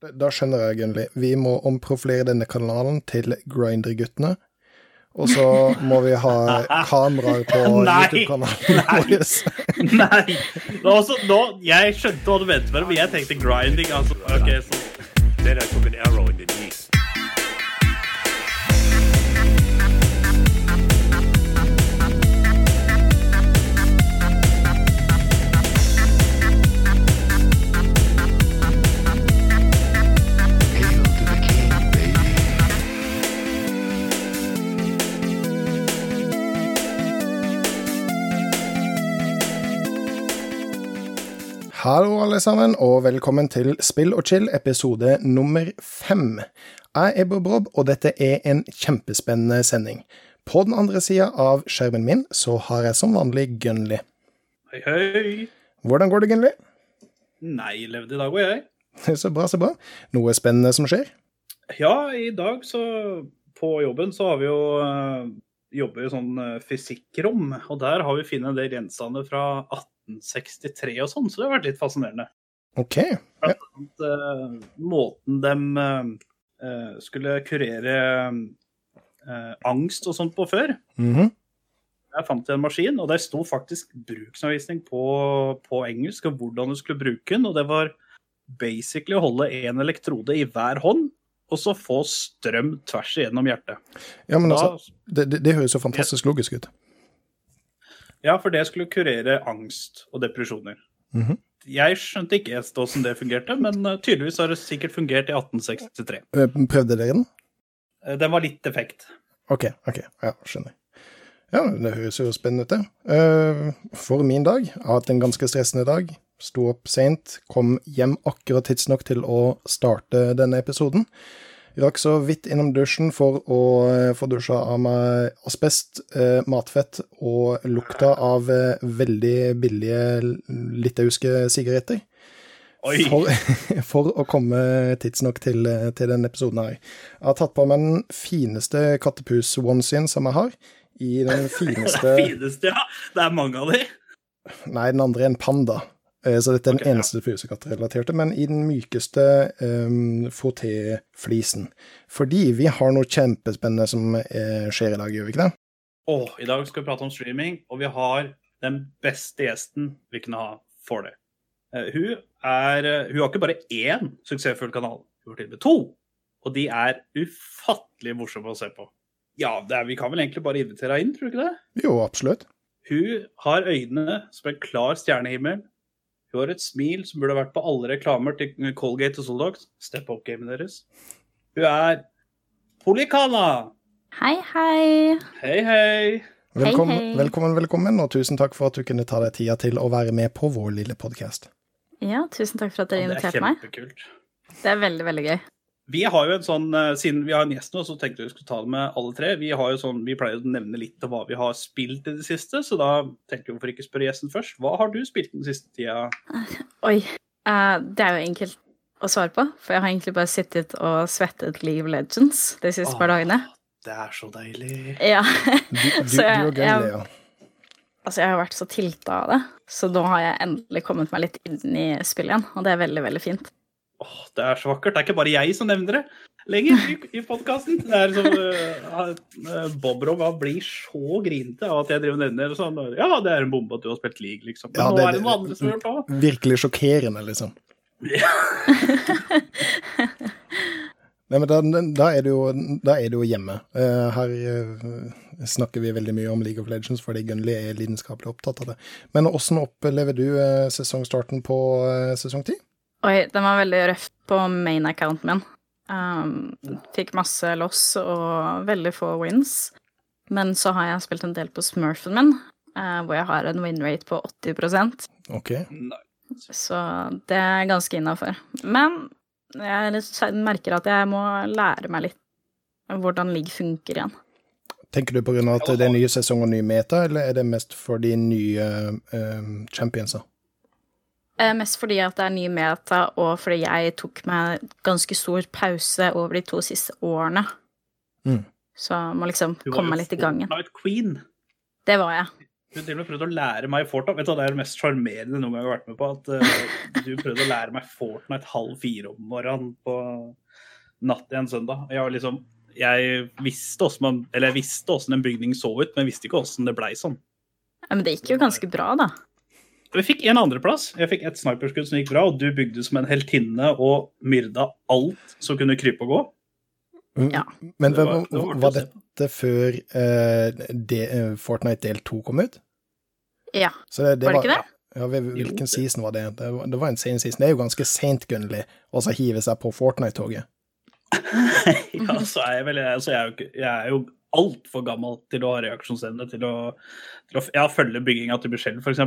Da skjønner jeg, Gunnli. Vi må omprofilere denne kanalen til Grinder-guttene. Og så må vi ha kameraer på YouTube-kanalen vår. Nei! Også, nå, jeg skjønte hva du mente med det, men jeg tenkte grinding. Altså, ok, så. Hallo, alle sammen, og velkommen til Spill og chill, episode nummer fem. Jeg er Bob Rob, og dette er en kjempespennende sending. På den andre sida av skjermen min så har jeg som vanlig Gunli. Hei, hei. Hvordan går det, Gunli? Nei, levde i dag og jeg. Så bra, så bra. Noe spennende som skjer? Ja, i dag så På jobben så har vi jo uh, jobber i sånn eh, fysikkrom, og der har vi funnet en del gjenstander fra 1863 og sånn, så det har vært litt fascinerende. OK. Ja. At, uh, måten de skulle kurere uh, angst og sånt på før. Mhm. Jeg fant en maskin, og der sto faktisk bruksanvisning på, på engelsk og hvordan du skulle bruke den, og det var basically å holde én elektrode i hver hånd, og så få strøm tvers igjennom hjertet. ja, men altså, det, det, det høres jo fantastisk logisk ut. Ja, for det skulle kurere angst og depresjoner. Mhm. Jeg skjønte ikke helt hvordan det fungerte, men eh, tydeligvis har det sikkert fungert i 1863. Eh, Prøvde dere den? Eh, Den var litt defekt. OK, ok, ja, skjønner. Ja, det høres jo spennende ut, det. For min dag, jeg har hatt en ganske stressende dag. Sto opp seint, kom hjem akkurat tidsnok til å starte denne episoden. Rakk så vidt innom dusjen for å eh, få dusja av meg asbest, eh, matfett og lukta av eh, veldig billige litauiske sigaretter. For, for å komme tidsnok til, til denne episoden her. Jeg har tatt på meg den fineste kattepus-onesien som jeg har. I den fineste Fineste, ja. Det er mange av de. Nei, den andre er en panda. Eh, Så dette er den eneste ja. eneste men i den mykeste um, frotté-flisen. Fordi vi har noe kjempespennende som uh, skjer i dag, gjør vi ikke det? Åh, I dag skal vi prate om streaming, og vi har den beste gjesten vi kunne ha for det. Uh, hun, er, uh, hun har ikke bare én suksessfull kanal, hun har til og med to. Og de er ufattelig morsomme å se på. Ja, det er, vi kan vel egentlig bare invitere henne inn, tror du ikke det? Jo, absolutt. Hun har øynene som en klar stjernehimmel. Hun har et smil som burde vært på alle reklamer til Colgate og Soldox. Step up-gamet deres. Hun er Polikana. Hei, hei. Hei, hei. Velkommen, hei. velkommen, velkommen, og tusen takk for at du kunne ta deg tida til å være med på vår lille podkast. Ja, tusen takk for at dere Ja, det er kjempekult. meg. Det er veldig, veldig gøy. Vi har jo en sånn, eh, Siden vi har en gjest nå, så tenkte vi skulle ta det med alle tre. Vi har jo sånn, vi pleier å nevne litt om hva vi har spilt i det siste, så da tenkte vi hvorfor ikke spørre gjesten først. Hva har du spilt den siste tida? Oi. Uh, det er jo enkelt å svare på, for jeg har egentlig bare sittet og svettet League of Legends de siste par dagene. Det er så deilig. Ja. Du, du, Så jeg- du og. Altså, jeg har vært så tilta av det, så nå har jeg endelig kommet meg litt inn i spillet igjen, og det er veldig, veldig fint. Åh, det er så vakkert. Det er ikke bare jeg som nevner det lenger i, i podkasten. Det er som uh, Bob Rob blir så grinete av at jeg driver og nevner det sånn. Ja, det er en bombe at du har spilt league, liksom. Men Ja, nå er det noen andre som har gjort det òg. Virkelig sjokkerende, liksom. Ja. Nei, men da, da, er det jo, da er det jo hjemme. Uh, her uh, snakker vi veldig mye om League of Legends, fordi Gunnli er lidenskapelig opptatt av det. Men åssen opplever du uh, sesongstarten på eh, sesong ti? Oi, den var veldig røff på main-accounten min. Um, fikk masse loss og veldig få wins. Men så har jeg spilt en del på smurfen min, uh, hvor jeg har en win-rate på 80 OK. Så det er ganske innafor. Men jeg merker at jeg må lære meg litt hvordan league funker igjen. Tenker du av at det er nye sesong og ny meta, eller er det mest for de nye uh, championsa? Eh, Mest fordi at det er ny meta, og fordi jeg tok meg ganske stor pause over de to siste årene. Mm. Så må liksom Du var komme jo meg litt i gangen. Fortnite Queen. Det var jeg. Du til og med prøvde å lære meg Fortnite. Vet du, Det er det mest sjarmerende noen gang jeg har vært med på. At uh, du prøvde å lære meg Fortnite halv fire om morgenen på natt til en søndag. Jeg, var liksom, jeg visste man, eller jeg visste hvordan en bygning så ut, men jeg visste ikke åssen det blei sånn. Ja, men det gikk jo ganske bra, da. Vi fikk en andreplass. Jeg fikk et sniperskudd som gikk bra, og du bygde som en heltinne og myrda alt som kunne krype og gå. Ja. Men Det var, det var var, dette før uh, de, eh, Fortnite del 2 kom ut? Ja, Så det, var det ikke det? Ja, hvil- hvilken det- season var det? Det var, det var en sen season. Det er jo ganske seint, Gunnli, å hive seg på Fortnite-toget. ja, så er jeg vel altså jeg er jo, jeg er jo altfor gammel til å ha reaksjonsevne til å, til å ja, følge bygginga til Michelle, f.eks.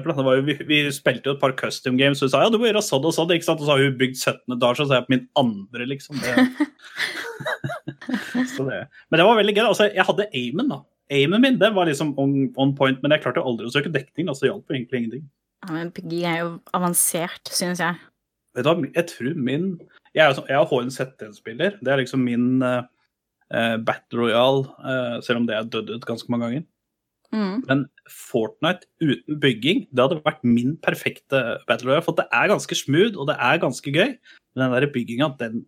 Vi, vi spilte jo et par custom games, og hun sa ja, du må gjøre sånn og sånn, ikke sant? og så har hun bygd 17 etasjer, så er jeg på min andre, liksom. Det. så det. Men det var veldig gøy. Altså, jeg hadde aimen, da. Aimen min den var liksom on, on point, men jeg klarte aldri å søke dekning. Altså, det hjalp egentlig ingenting. Ja, men bygging er jo avansert, synes jeg. Vet du hva, jeg tror min Jeg er, jo sånn- jeg er HNZ1-spiller. Det er liksom min eh, Battle Royale, eh, selv om det er dødd ut ganske mange ganger. Mm. Men Fortnite uten bygging, det hadde vært min perfekte Battle Royale. For det er ganske smooth, og det er ganske gøy. Men den der bygginga, den,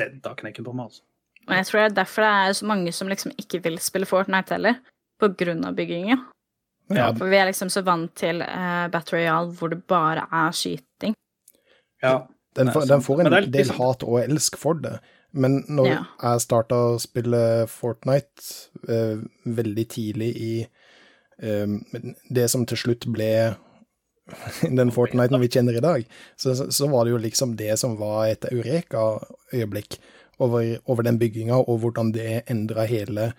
den tar knekken på meg, altså. Og jeg tror det er derfor det er så mange som liksom ikke vil spille Fortnite heller. På grunn av bygginga. Ja, For vi er liksom så vant til uh, Battle Royale hvor det bare er skyting. Ja. den, får, den får en del hat og elsk for det. Men når Ja. jeg starta å spille Fortnite eh, veldig tidlig i eh, det som til slutt ble den Fortniten vi kjenner i dag, så, så, var det jo liksom det som var et eureka-øyeblikk over, over den bygginga, og hvordan det endra hele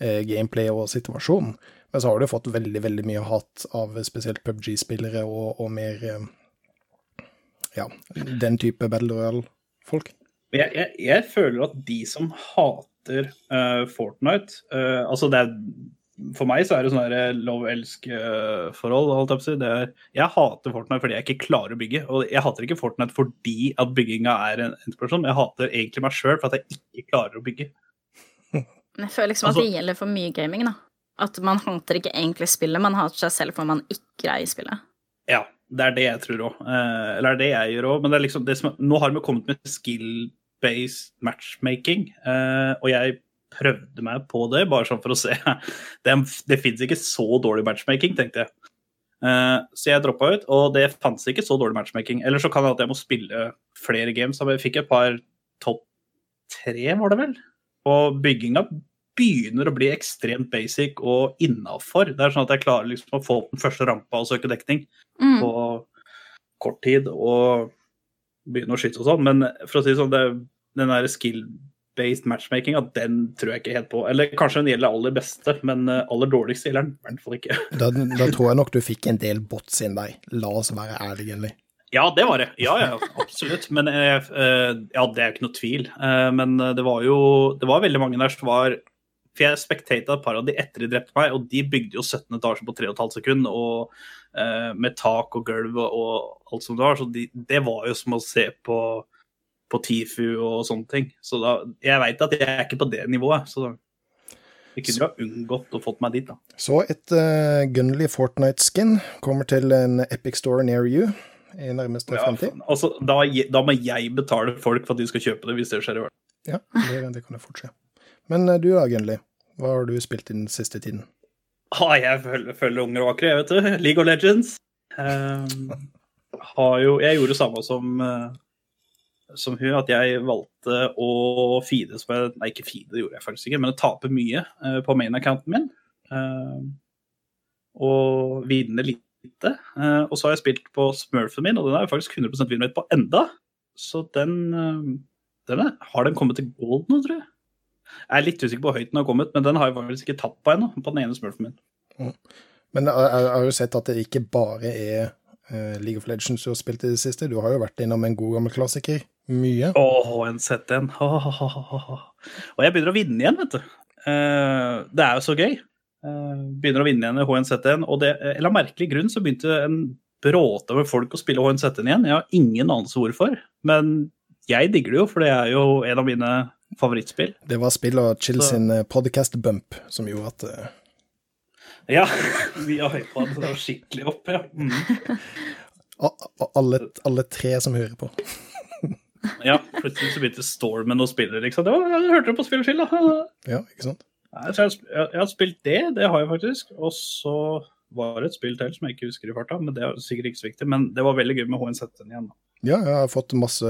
eh, gameplayet og situasjonen. Men så har du fått veldig, veldig mye hat av spesielt PubG-spillere og, og mer eh, ja, den type Battle Royale-folk. Jeg, jeg, jeg føler at de som hater uh, Fortnite uh, Altså, det er For meg så er det sånn der love-elsk-forhold, Uh, jeg si. Er, jeg hater Fortnite fordi jeg ikke klarer å bygge. Og jeg hater ikke Fortnite fordi at bygginga er en inspirasjon. Jeg hater egentlig meg sjøl for at jeg ikke klarer å bygge. Jeg føler liksom Altså- at det gjelder for mye gaming, da. At man hater ikke egentlig spillet, man hater seg selv for man ikke greier spillet. Ja, det er det jeg tror òg. eller det er det jeg gjør òg. Men det er liksom det som, nå har vi kommet med skill-based matchmaking, eh, og jeg prøvde meg på det, bare sånn for å se. Det, det fins ikke så dårlig matchmaking, tenkte jeg. Eh, så jeg droppa ut, og det fantes ikke så dårlig matchmaking. Eller så kan det at jeg må spille flere games. Jeg fikk et par topp tre, var det vel? Og bygginga begynner å bli ekstremt basic og innafor. Det er sånn at jeg klarer liksom å få opp den første rampa og søke dekning Mm. på kort tid og begynne å skyte og sånn. Men for å si det sånn, det, den der skill-based matchmakinga, den tror jeg ikke helt på. Eller kanskje den gjelder aller beste, men eh, aller dårligste gjelder den i hvert fall ikke. Da, da tror jeg nok du fikk en del bots inn deg. La oss være ærlige, Ellie. Ja, det var det. Ja, ja, absolutt. Men eh, eh, ja, det er jo ikke noe tvil. Eh, men det var jo Det var veldig mange der som var For jeg spektata et par av de etter de drepte meg, og de bygde jo 17 etasjer på 3,5 sekunder, og eh, med tak og gulv og, og alt som det var. Så de, det var jo som å se på på Tifu og sånne ting. Så da, jeg veit at jeg er ikke på det nivået. Så jeg kunne ha unngått å fått meg dit, da. Så et uh, Gunley Fortnite-skin kommer til en Epic Store near you i nærmeste Ja, fremtid. altså, da, da må jeg betale folk for at de skal kjøpe det, hvis det skjer i hvert Ja, det, det kan jo fort skje. Men uh, du da, Gunley? Hva har du spilt i den siste tiden? Ah, jeg følger, følger unger og vakre, jeg vet du. League of Legends. Um, jo Jeg gjorde det samme som, eh, som hun, at jeg valgte å feede jeg Nei, ikke feede, det gjorde jeg faktisk ikke, men å tape mye uh, på main-accounten min. Uh, og vinne lite. Uh, og så har jeg spilt på Smurfen min, og den er jo faktisk 100% winrate på enda. Så den, den er, Har den kommet til gold nå, tror jeg? Jeg er litt usikker på hvor høyt den har kommet, men den har jeg faktisk ikke tatt på ennå, på den ene Smurfen min. Men jeg, jeg har jo sett at det ikke bare er eh, League of Legends du har spilt i det siste. Du har jo vært innom en god gammel klassiker. Mye. Åh, en ZN. Og jeg begynner å vinne igjen, vet du. Uh, det er jo så gøy. Uh, begynner å vinne igjen i HNZ1, og det, eller av merkelig grunn så begynte en bråte med folk å spille HNZ1 igjen. Jeg har ingen anelse hvorfor, men jeg digger det jo, for det er jo en av mine favorittspill. Det var spill og chill Så- sin podcast bump som gjorde at uh... Ja, vi har hypa det var skikkelig opp, ja. Mm. Alle, alle tre som hører på. Ja, plutselig så begynte Stormen å spille, liksom. Det var, jeg hørte det på Spill og Chill, da. Ja, ikke sant? Nei, jeg, jeg, jeg har spilt det, det har jeg faktisk. Og så var det et spill til som jeg ikke husker i farta, men det er sikkert ikke så viktig. Men det var veldig gøy med HN17 igjen. da. Ja, jeg har fått masse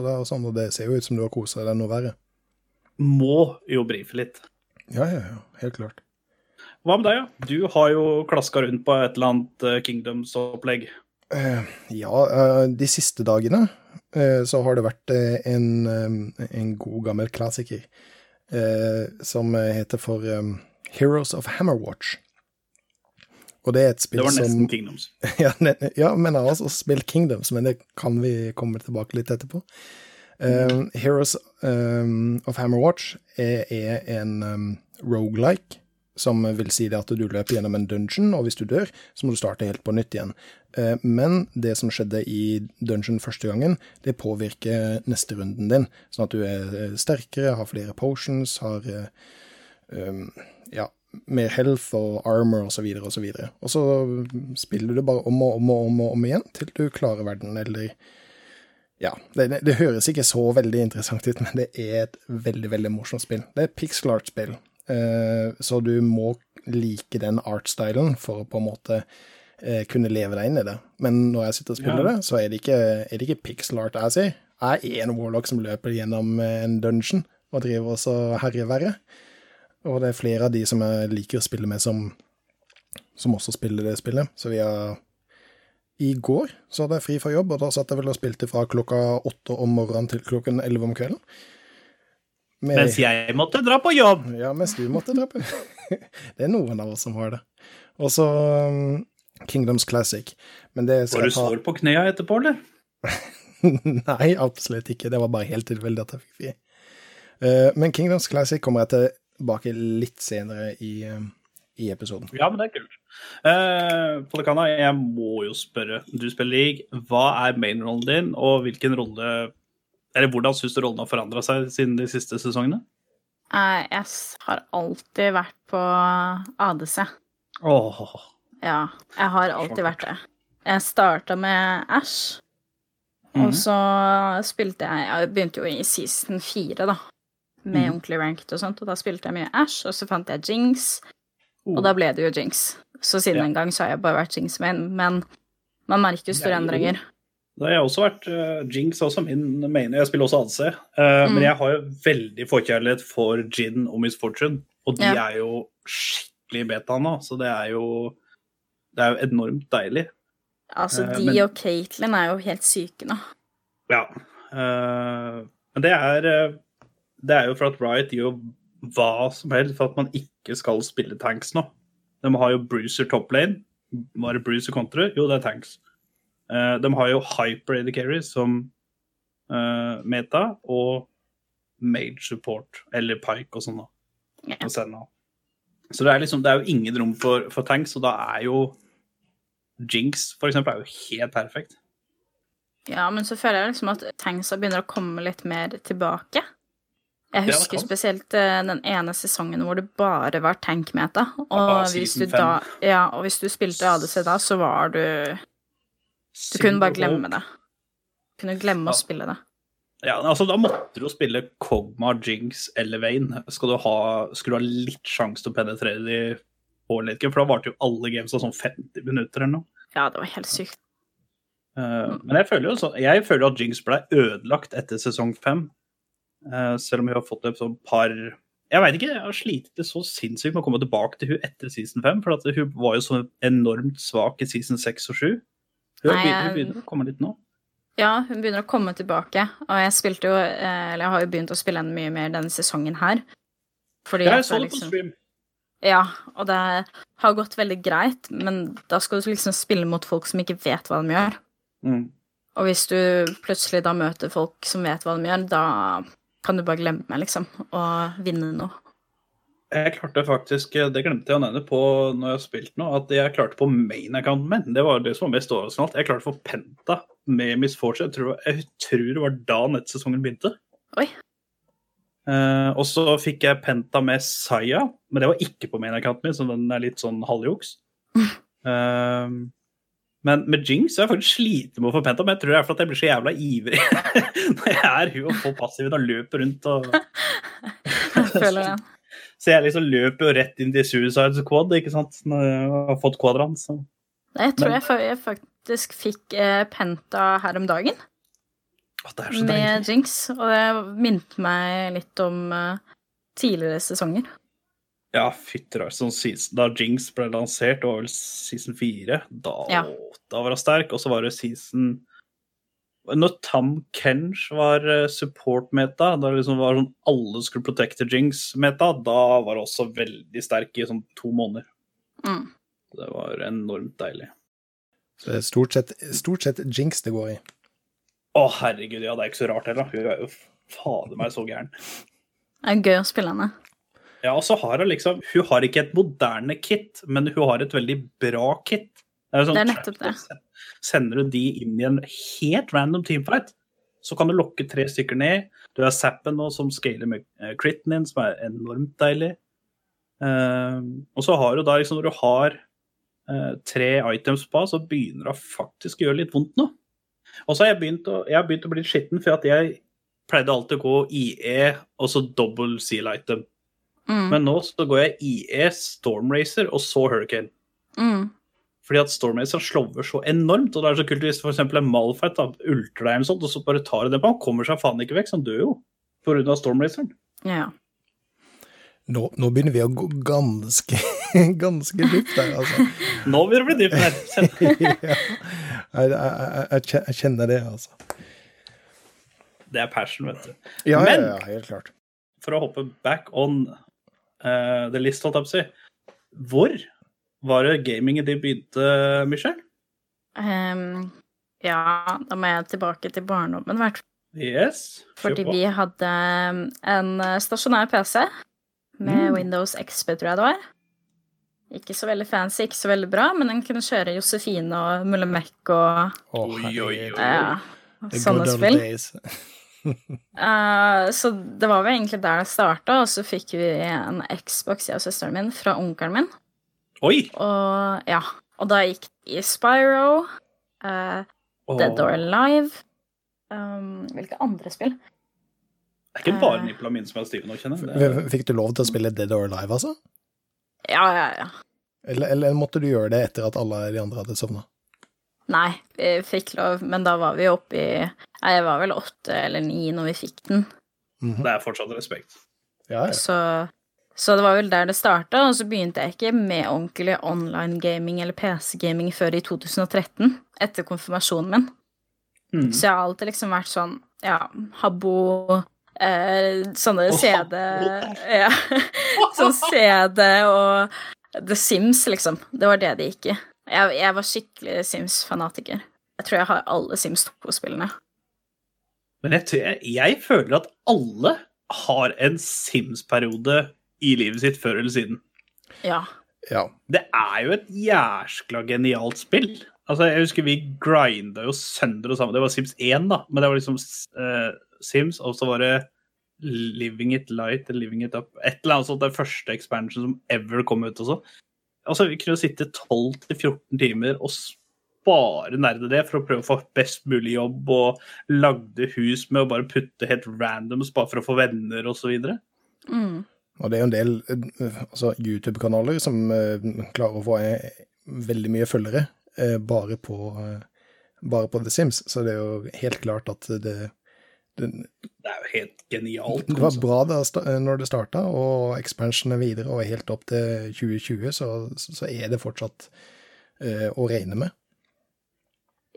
av det, og sånn, og det ser jo ut som du har kosa deg noe verre. Må jo brife litt. Ja, ja, ja, helt klart. Hva med deg, ja? Du har jo klaska rundt på et eller annet eh, Kingdoms-opplegg. Eh, ja, eh, de siste dagene så har det vært en, en god gammel klassiker som heter for Heroes of Hammerwatch. Og det er et spill Det var som nesten Kingdoms. ja, ne, ja, men jeg har også spilt Kingdoms, men det kan vi komme tilbake litt etterpå. Um, Heroes um, of Hammerwatch er, er en um, roguelike, som vil si det at du løper gjennom en dungeon, og hvis du dør, så må du starte helt på nytt igjen. Uh, men det som skjedde i dungeon første gangen, det påvirker neste runden din, sånn at du er eh, sterkere, har flere potions, har uh, um, ja, mer health og armor og så videre og så. Og så spiller du bare om og om og om, og om igjen til du klarer verden, eller Ja, det, det, høres ikke så veldig interessant ut, men det er et veldig, veldig morsomt spill. Det er et pixel art-spill, eh, så du må like den art-stylen for å på en måte eh, kunne leve deg inn i det. Men når jeg sitter og spiller Ja. det, så er det ikke, er det ikke pixel art jeg sier. Jeg er en warlock som løper gjennom eh, en dungeon og driver også herjer verre. Og det er flere av de som jeg liker å spille med, som, som også spiller det spillet. Så vi har I går så hadde jeg fri fra jobb, og da satt jeg vel og spilte fra klokka åtte om morgenen til klokken elleve om kvelden. Med, Mens jeg måtte dra på jobb. Ja, mens du måtte dra på Det er noen av oss som har det. Og så um, Kingdoms Classic. Men det Var skal du jeg ta sår på knærne etterpå, eller? Nei, absolutt ikke. Det var bare helt tilfeldig at jeg fikk fri. Uh, men Kingdoms Classic kommer jeg tilbake litt senere i, eh, i episoden. Ja, men det er kult. Uh, Polekana, jeg må jo spørre. Du spiller league. Hva er mainrollen din, og hvilken rolle Eller hvordan syns du rollen har forandra seg siden de siste sesongene? Eh, Jeg har alltid vært på ADC. Åh, Ja, jeg har alltid vært det. Jeg starta med Ash, Mhm. og så spilte jeg Jeg begynte jo i season fire, da. Med mm. ordentlig ranked og sånt, og da spilte jeg mye Ash, og så fant jeg Jinx, Oh. og da ble det jo Jinx. Så siden Ja. den gang så har jeg bare vært Jinx main, men man merker jo store endringer. Da har jeg også vært uh, Jinx er også min main. Jeg spiller også ADC. Uh, Mm. Men jeg har jo veldig forkjærlighet for Gin og Miss Fortune. Og de Ja. er jo skikkelig beta nå, så det er jo Det er jo enormt deilig. Altså, de de men- og Caitlyn er jo helt syke nå. Ja. eh, men det er eh, Det er jo for at Riot gjør jo hva som helst for at man ikke skal spille tanks nå. De har jo Bruiser top lane. Hva er det Bruiser kontra? Jo, det er tanks. Eh, de har jo Hyper AD Carry som eh, meta, og Mage support, eller Pike og sånn, da. Og. Så det er liksom, det er jo ingen rom for, for tanks, og da er jo Jinx, for eksempel, er jo helt perfekt. Ja, men så føler jeg liksom at tanksa begynner å komme litt mer tilbake. Jeg husker spesielt eh, den ene sesongen hvor det bare var tankmeta. Og, Ja, hvis du da, ja, og hvis du spilte ADC da, så var du Du kunne bare glemme det. Du kunne glemme Ja. å spille det. Ja, altså Da måtte du jo spille Kogma, Jinx eller Vayne. Skal du ha, skulle du ha litt sjanse til å penetrere de litt? for da varte jo alle games av sånn 50 minutter eller noe. Ja, det var helt sykt. Eh, men jeg føler jo så, jeg føler at Jinx ble ødelagt etter sesong fem. Eh, selv om hun har fått et sånn par Jeg veit ikke, jeg har slitt det så sinnssykt med å komme tilbake til hun etter season 5. for at hun var jo så enormt svak i season 6 og 7. Hun begynner, hun begynner å komme litt nå. Ja, hun begynner å komme tilbake, og jeg spilte jo eh, Eller jeg har jo begynt å spille henne mye mer denne sesongen her. Fordi Ja, jeg så det liksom, på stream. Ja, og det har gått veldig greit, men da skal du liksom spille mot folk som ikke vet hva de gjør. Mm. Og hvis du plutselig da møter folk som vet hva de gjør, da kan du bare glemme, liksom, å vinne noe. Jeg klarte faktisk, det glemte jeg å nevne på når jeg har spilt nå, at jeg klarte på main-accounten min. Det var det som var mest overraskende. alt. Jeg klarte få Penta med Miss Fortune. Jeg tror, jeg tror det var da nettsesongen begynte. Oi. Eh, og så fikk jeg Penta med Saya, men det var ikke på main-accounten min, så den er litt sånn halvjuks. Eh, men med Jinx har jeg faktisk slitt med å få Penta, men jeg tror det er fordi jeg blir så jævla ivrig når jeg er hun og får passiven og løper rundt og Jeg føler den. Så jeg liksom løper jo rett inn til Suicide Squad, ikke sant, når jeg har fått quadrant. Så. Jeg tror jeg, jeg faktisk fikk eh, Penta her om dagen Å, det er så deilig. med Jinx, og det minte meg litt om eh, tidligere sesonger. Ja, fytti rakker. Sånn da Jinx ble lansert, det var vel season fire, da, Ja. da var hun sterk. Og så var det season Når Tam Kench var eh, support-meta, da liksom var sånn alle skulle protecte Jinx-meta, da var hun også veldig sterk i sånn to måneder. Mm. Det var enormt deilig. Så det er stort sett, stort sett jinx det går i. Å, herregud, ja, det er ikke så rart heller. Hun er jo fader meg så gæren. Det er gøy å spille henne. Ja, og så har hun liksom Hun har ikke et moderne kit, men hun har et veldig bra kit. Det er, sånn Det er nettopp det. Sender du de inn i en helt random teamfight, så kan du lokke tre stykker ned. Du har Zappen nå som scaler med eh, critten din, som er enormt deilig. Eh, og så har du da liksom Når du har uh, tre items på, så begynner det å faktisk gjøre litt vondt nå. Og så har jeg begynt å, jeg har begynt å bli skitten, for at jeg pleide alltid å gå IE og så double seal item. Mm. Men nå så går jeg IE, Stormracer og så Hurricane. Mm. Fordi at Stormracer slover så enormt, og det er så kult hvis for eksempel en Malfight da, ulter deg eller sånt, og så bare tar du det på. Han kommer seg faen ikke vekk, så han dør jo. pga. Stormraceren. Ja. Nå, nå begynner vi å gå ganske, ganske dypt der, altså. Nå begynner det å bli dypt her. Ja. jeg, jeg, jeg, jeg kjenner det, altså. Det er passion, vet du. Ja, ja, ja, helt klart. For å hoppe back on eh, the list, holdt jeg på å si. Hvor var det gamingen din begynte, Michelle? Um, ja, da må jeg tilbake til barndommen, i hvert fall. Yes. Fordi vi hadde en eh, stasjonær PC med Mm. Windows XP, tror jeg det var. Ikke så veldig fancy, ikke så veldig bra, men den kunne kjøre Josefine og Mulle Mek og oh, Oi, oi, oi. ja, sånne spill. Eh, så det var vel egentlig der det starta, og så fikk vi en Xbox, jeg og søsteren min, fra onkelen min. Oi! Og ja, og da gikk det i Spyro, eh, Dead or Alive um, Hvilke andre spill? Det er ikke bare uh, nipla min som er stive nå, kjenner jeg. Det Fikk du lov til å spille Dead or Alive, altså? Ja, ja, ja. Eller, eller måtte du gjøre det etter at alle de andre hadde sovna? Nei, vi fikk lov, men da var vi oppe i Jeg var vel åtte eller ni når vi fikk den. Det er fortsatt respekt. Ja, ja. Så, så det var vel der det starta, og så begynte jeg ikke med ordentlig online gaming eller PC-gaming før i 2013, etter konfirmasjonen min. Mm. Så jeg har alltid liksom vært sånn, ja, Habbo eh, Sånne CD Ja. Sånn CD og The Sims, liksom. Det var det det gikk i. Jeg, jeg var skikkelig Sims-fanatiker. Jeg tror jeg har alle Sims 2-spillene. Men jeg, tror- jeg, jeg føler at alle har en Sims-periode i livet sitt før eller siden. Ja. ja. Det er jo et jæskla genialt spill. Altså, Jeg husker vi grinda jo sønder og sammen. Det var Sims 1, da, men det var liksom uh, Sims, og så var det Living It Light eller Living It Up. Et eller annet sånt, den første expansion som ever kom ut også. Altså, Vi kunne sitte 12-14 timer og bare nerde det for å prøve å få best mulig jobb, og lagde hus med å bare putte helt randoms bare for å få venner osv. Mm. Og det er jo en del eh, altså, YouTube-kanaler som uh, klarer å få uh, veldig mye følgere uh, bare, på, bare på The Sims, så det er jo helt klart at det, det, Det er jo helt genialt. det var bra da, når det starta, og expansionen er videre og helt opp til 2020, så, så er det fortsatt uh, å regne med.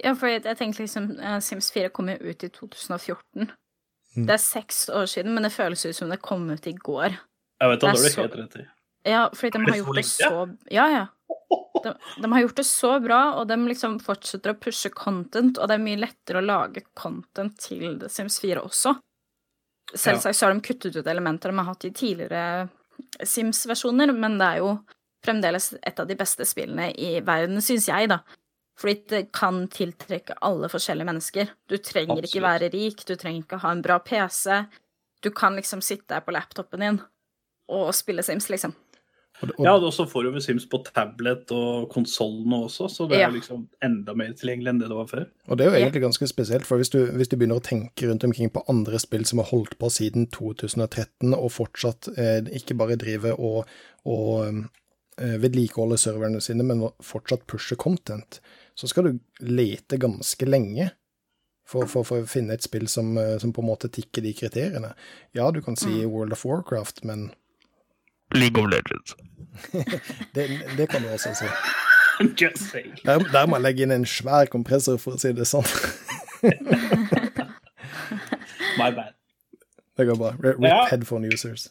Ja, for jeg, jeg tenker liksom eh, Sims 4 kom jo ut i 2014. Mm. Det er seks år siden, men det føles ut som det kom ut i går. Jeg vet Det er det har du så- helt rett i. Ja, fordi de har gjort det så Ja, ja. De, de har gjort det så bra, og de liksom fortsetter å pushe content, og det er mye lettere å lage content til The Sims 4 også. Selvsagt så har de kuttet ut elementer de har hatt i tidligere Sims-versjoner, men det er jo fremdeles et av de beste spillene i verden, syns jeg, da. Fordi det kan tiltrekke alle forskjellige mennesker. Du trenger ikke være rik, du trenger ikke ha en bra PC. du kan liksom sitte der på laptopen din og spille Sims, liksom. Og, og, Ja, og så får du vel Sims på tablet og konsollene også, så det er Ja. liksom enda mer tilgjengelig enn det det var før. og det er jo egentlig ganske spesielt, for hvis du, hvis du begynner å tenke rundt omkring på andre spill som har holdt på siden 2013, og fortsatt eh, ikke bare driver og, og eh, vedlikeholder serverne sine, men fortsatt pusher content, så skal du lete ganske lenge for, for, for å finne et spill som, eh, som på en måte tikker de kriteriene. Ja, du kan si World of Warcraft, men League of Legends. det, det kan du også si. Just saying. Der, der må jeg legge inn en svær kompressor, for å si det sånn. My bad. Det går bra. Rip Ja. headphone users.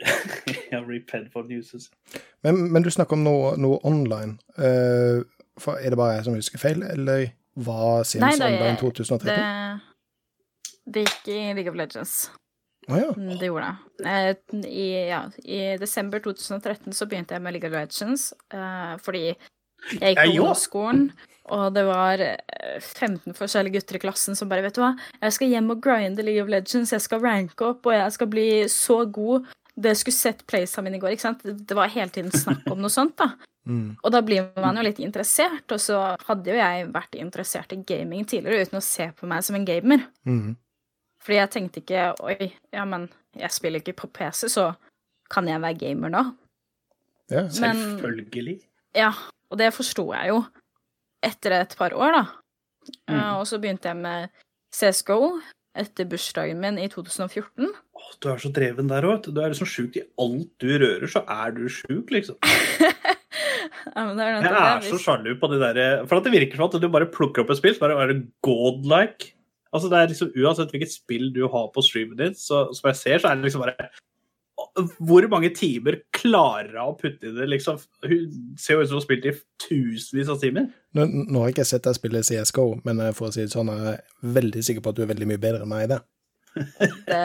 ja, rip headphone users. Men, men du snakker om noe, noe online. Uh, for er det bare jeg som husker feil, eller hva Sims Nei, det online 2013? Det, det gikk i League of Legends. Å ja. Mm, Det gjorde det. Eh, I, ja, I desember 2013 så begynte jeg med League of Legends, eh, fordi jeg gikk på Jeg ungdomsskolen, og det var eh, 15 forskjellige gutter i klassen som bare, vet du hva, jeg skal hjem og grinde League of Legends, jeg skal ranke opp, og jeg skal bli så god. Det skulle sett playsa mine i går, ikke sant? Det det var hele tiden snakk om noe sånt, da. Mm. Og da blir man jo litt interessert, og så hadde jo jeg vært interessert i gaming tidligere uten å se på meg som en gamer. Mm. Fordi jeg tenkte ikke oi, ja, men jeg spiller ikke på PC, så kan jeg være gamer nå? ja. Men Selvfølgelig. ja, og det forsto jeg jo etter et par år, da. Mm. Uh, og så begynte jeg med CSGO etter bursdagen min i 2014. Åh, du er så dreven der òg. Du er liksom sjuk i alt du rører, så er du sjuk, liksom. Ja, men det er Jeg er så sjalu på de der For at det virker som at du bare plukker opp et spill, så bare er det godlike. Altså det er liksom Uansett hvilket spill du har på streamen din, så som jeg ser, så er det liksom bare Hvor mange timer klarer hun å putte i det, liksom? Hun ser jo ut som hun har spilt i tusenvis av timer. Nå, nå har jeg ikke sett deg spille CSGO, men eh, for å si det sånn, jeg er veldig sikker på at du er veldig mye bedre enn meg i det. Det,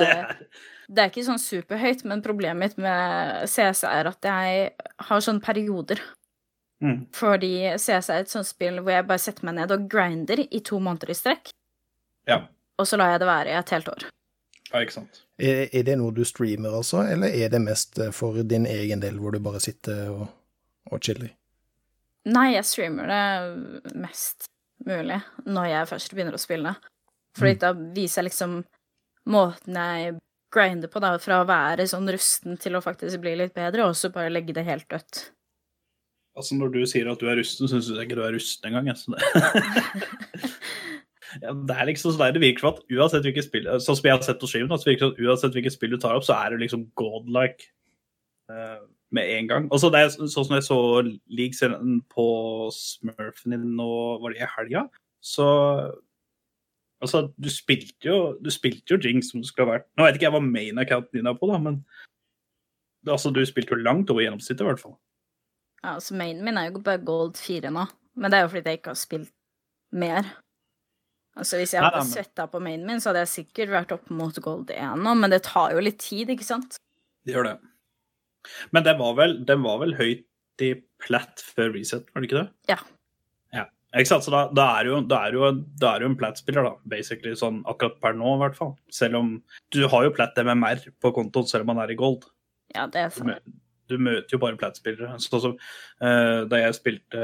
det er ikke sånn superhøyt, men problemet mitt med CS er at jeg har sånne perioder. Mm. Fordi CS er et sånt spill hvor jeg bare setter meg ned og grinder i to måneder i strekk, Ja. og så lar jeg det være i et helt år. ja, ikke sant. Er, er det noe du streamer altså, eller er det mest eh, for din egen del, hvor du bare sitter og, og chiller? Nei, jeg streamer det mest mulig når jeg først begynner å spille. Fordi da viser jeg liksom måten jeg grinder på, da, fra å være sånn rusten til å faktisk bli litt bedre, og så bare legge det helt dødt. Altså Når du sier at du er rusten, syns jeg ikke du er rusten engang. jeg, Så det... det er liksom sånn det virker som at uansett hvilket spill Sånn som jeg har sett på streamen, så virker som at uansett hvilket spill du tar opp, så er du liksom godlike uh, med en gang. Og så det er sånn som jeg så leaguesen på Smurfen din nå, var det i helga, så Altså, du spilte jo du spilte jo Jinx som du skulle ha vært Nå vet ikke jeg hva main-accounten din er på, da, men altså, du spilte jo langt over gjennomsnittet, i hvert fall. Ja, altså Mainen min er jo bare gold 4 nå, men det er jo fordi jeg ikke har spilt mer. Altså Hvis jeg hadde svetta på mainen min, så hadde jeg sikkert vært opp mot gold 1 nå, men det tar jo litt tid, ikke sant? Det gjør det. Men den var vel, den var vel høyt i platt før reset, var det ikke det? Ja. Ja, Ikke sant? Så da, da er jo, da er jo, da er jo en platt-spiller, da, basically, sånn akkurat per nå, i hvert fall. Selv om du har jo platt MMR på kontoen, selv om man er i gold. Ja, det er sant. du møter jo bare platt-spillere. Sånn som uh, da jeg spilte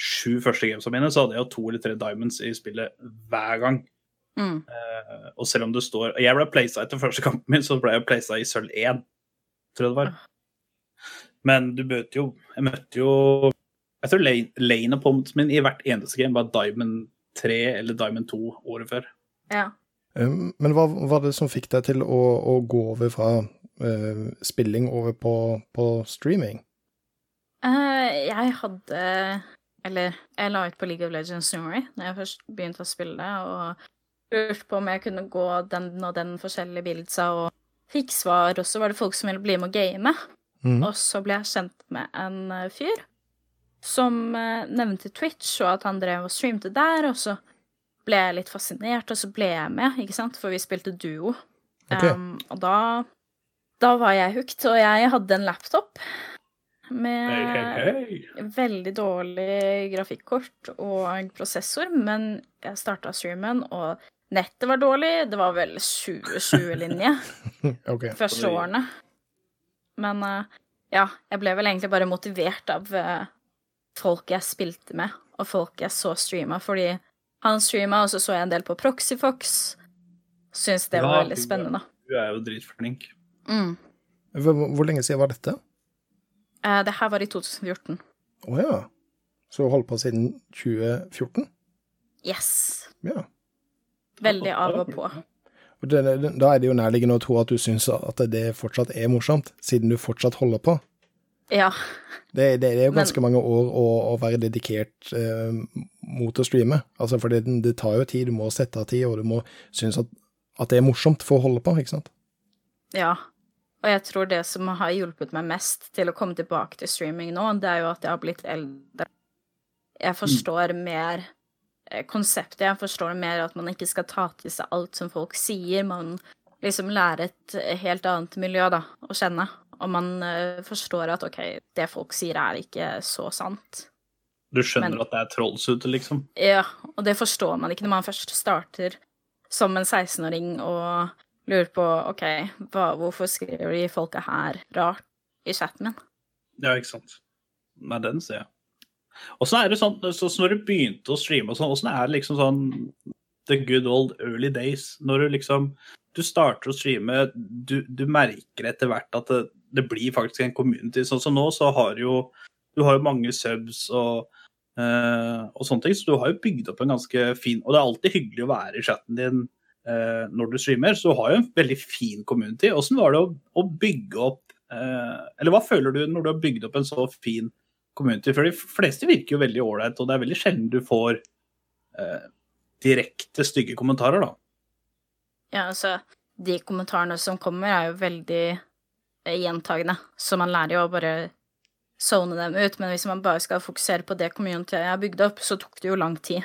sju første gamesa mine, så hadde jeg jo to eller tre diamonds i spillet hver gang. Mm. Uh, og selv om det står Jeg ble placa etter første kampen min, så ble jeg placa i sølv 1, tror jeg det var. Men du møter jo Jeg møtte jo Jeg tror lane, lane opponenten min i hvert eneste game var Diamond 3 eller Diamond 2 året før. Ja. Um, Men hva var det som fikk deg til å, å gå over fra uh, spilling over på, på streaming? Uh, jeg hadde Eller jeg la ut på League of Legends Story når jeg først begynte å spille det, og lurte på om jeg kunne gå den og den forskjellige bildsa, og fikk svar, og så var det folk som ville bli med og game. Mm. Og så ble jeg kjent med en eh, fyr som eh, nevnte Twitch, og at han drev og streamte der, og så ble jeg litt fascinert, og så ble jeg med, ikke sant, for vi spilte duo. Okay. Um, og da, da var jeg hooked, og jeg hadde en laptop med hey, hey, hey. veldig dårlig grafikkort og prosessor, men jeg starta streamen, og nettet var dårlig. Det var vel 2020-linje okay. første årene. Men eh, ja, jeg ble vel egentlig bare motivert av eh, folk jeg spilte med, og folk jeg så streama, fordi han streama, og så så jeg en del på Proxyfox. Syns det var Ja, veldig spennende. Du er jo dritflink. Mm. Hvor, hvor lenge siden var dette? Eh, det her var i 2014. Å ja. Så du holdt på siden 2014? Yes. Ja. Veldig av og på. Og det, det, da er det jo nærliggende å tro at du syns at det fortsatt er morsomt, siden du fortsatt holder på. Ja. Det, det, er jo Men- ganske mange år å, å være dedikert eh, mot å streame. Altså, for det, det tar jo tid, du må sette av tid, og du må synes at, at det er morsomt for å holde på, ikke sant? Ja. Og jeg tror det som har hjulpet meg mest til å komme tilbake til streaming nå, det er jo at jeg har blitt eldre. Jeg forstår mer eh, konseptet. Jeg forstår mer at man ikke skal ta til seg alt som folk sier. Man liksom lærer et helt annet miljø da, å kjenne. Og man eh, forstår at OK, det folk sier er ikke så sant. Du skjønner Men- at det er trolls ute, liksom. Ja, og det forstår man ikke når man først starter som en 16-åring og lurer på OK, hva, hvorfor skriver de folka her rart i chatten min? Ja, ikke sant. Nei, den ser jeg. Åssen er det sånn så, så når du begynte å streame og sånn, åssen er det liksom sånn the good old early days? Når du liksom Du starter å streame, du, du merker etter hvert at det, det blir faktisk en community. Sånn som nå, så har jo Du har jo mange subs og eh, og sånne ting, så du har jo bygd opp en ganske fin Og det er alltid hyggelig å være i chatten din eh, når du streamer, så har jo en veldig fin community. Åssen var det å, å bygge opp eh, Eller hva føler du når du har bygd opp en så fin community? For de fleste virker jo veldig ålreit, og det er veldig sjelden du får eh, direkte stygge kommentarer, da. Ja, altså, de kommentarene som kommer, er jo veldig eh, gjentagende, så man lærer jo å bare zone dem ut. Men hvis man bare skal fokusere på det communityet jeg har bygd opp, så tok det jo lang tid.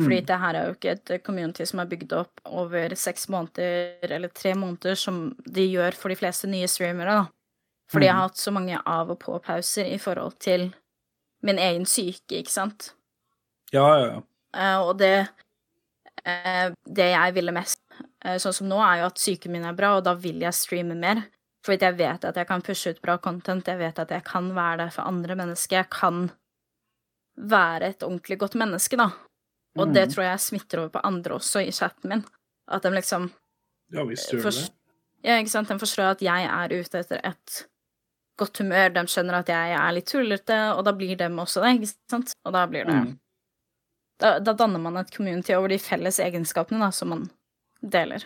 Fordi Mm. det her er jo ikke et community som er bygd opp over seks måneder eller tre måneder, som de gjør for de fleste nye streamere, da. Fordi jeg har hatt så mange av og på-pauser i forhold til min egen syke, ikke sant. Ja, ja, ja. Uh, og det uh, Det jeg ville mest, uh, sånn som nå, er jo at psyken min er bra, og da vil jeg streame mer. Fordi jeg vet at jeg kan pushe ut bra content, jeg vet at jeg kan være der for andre mennesker. Jeg kan være et ordentlig godt menneske, da. Og det Mhm. tror jeg smitter over på andre også i chatten min. At de liksom ja visst gjør du det. Ja, ikke sant. De forstår at jeg er ute etter et godt humør. De skjønner at jeg er litt tullete, og da blir dem også det, ikke sant. Og da blir det Mm. da, da danner man et community over de felles egenskapene da, som man deler.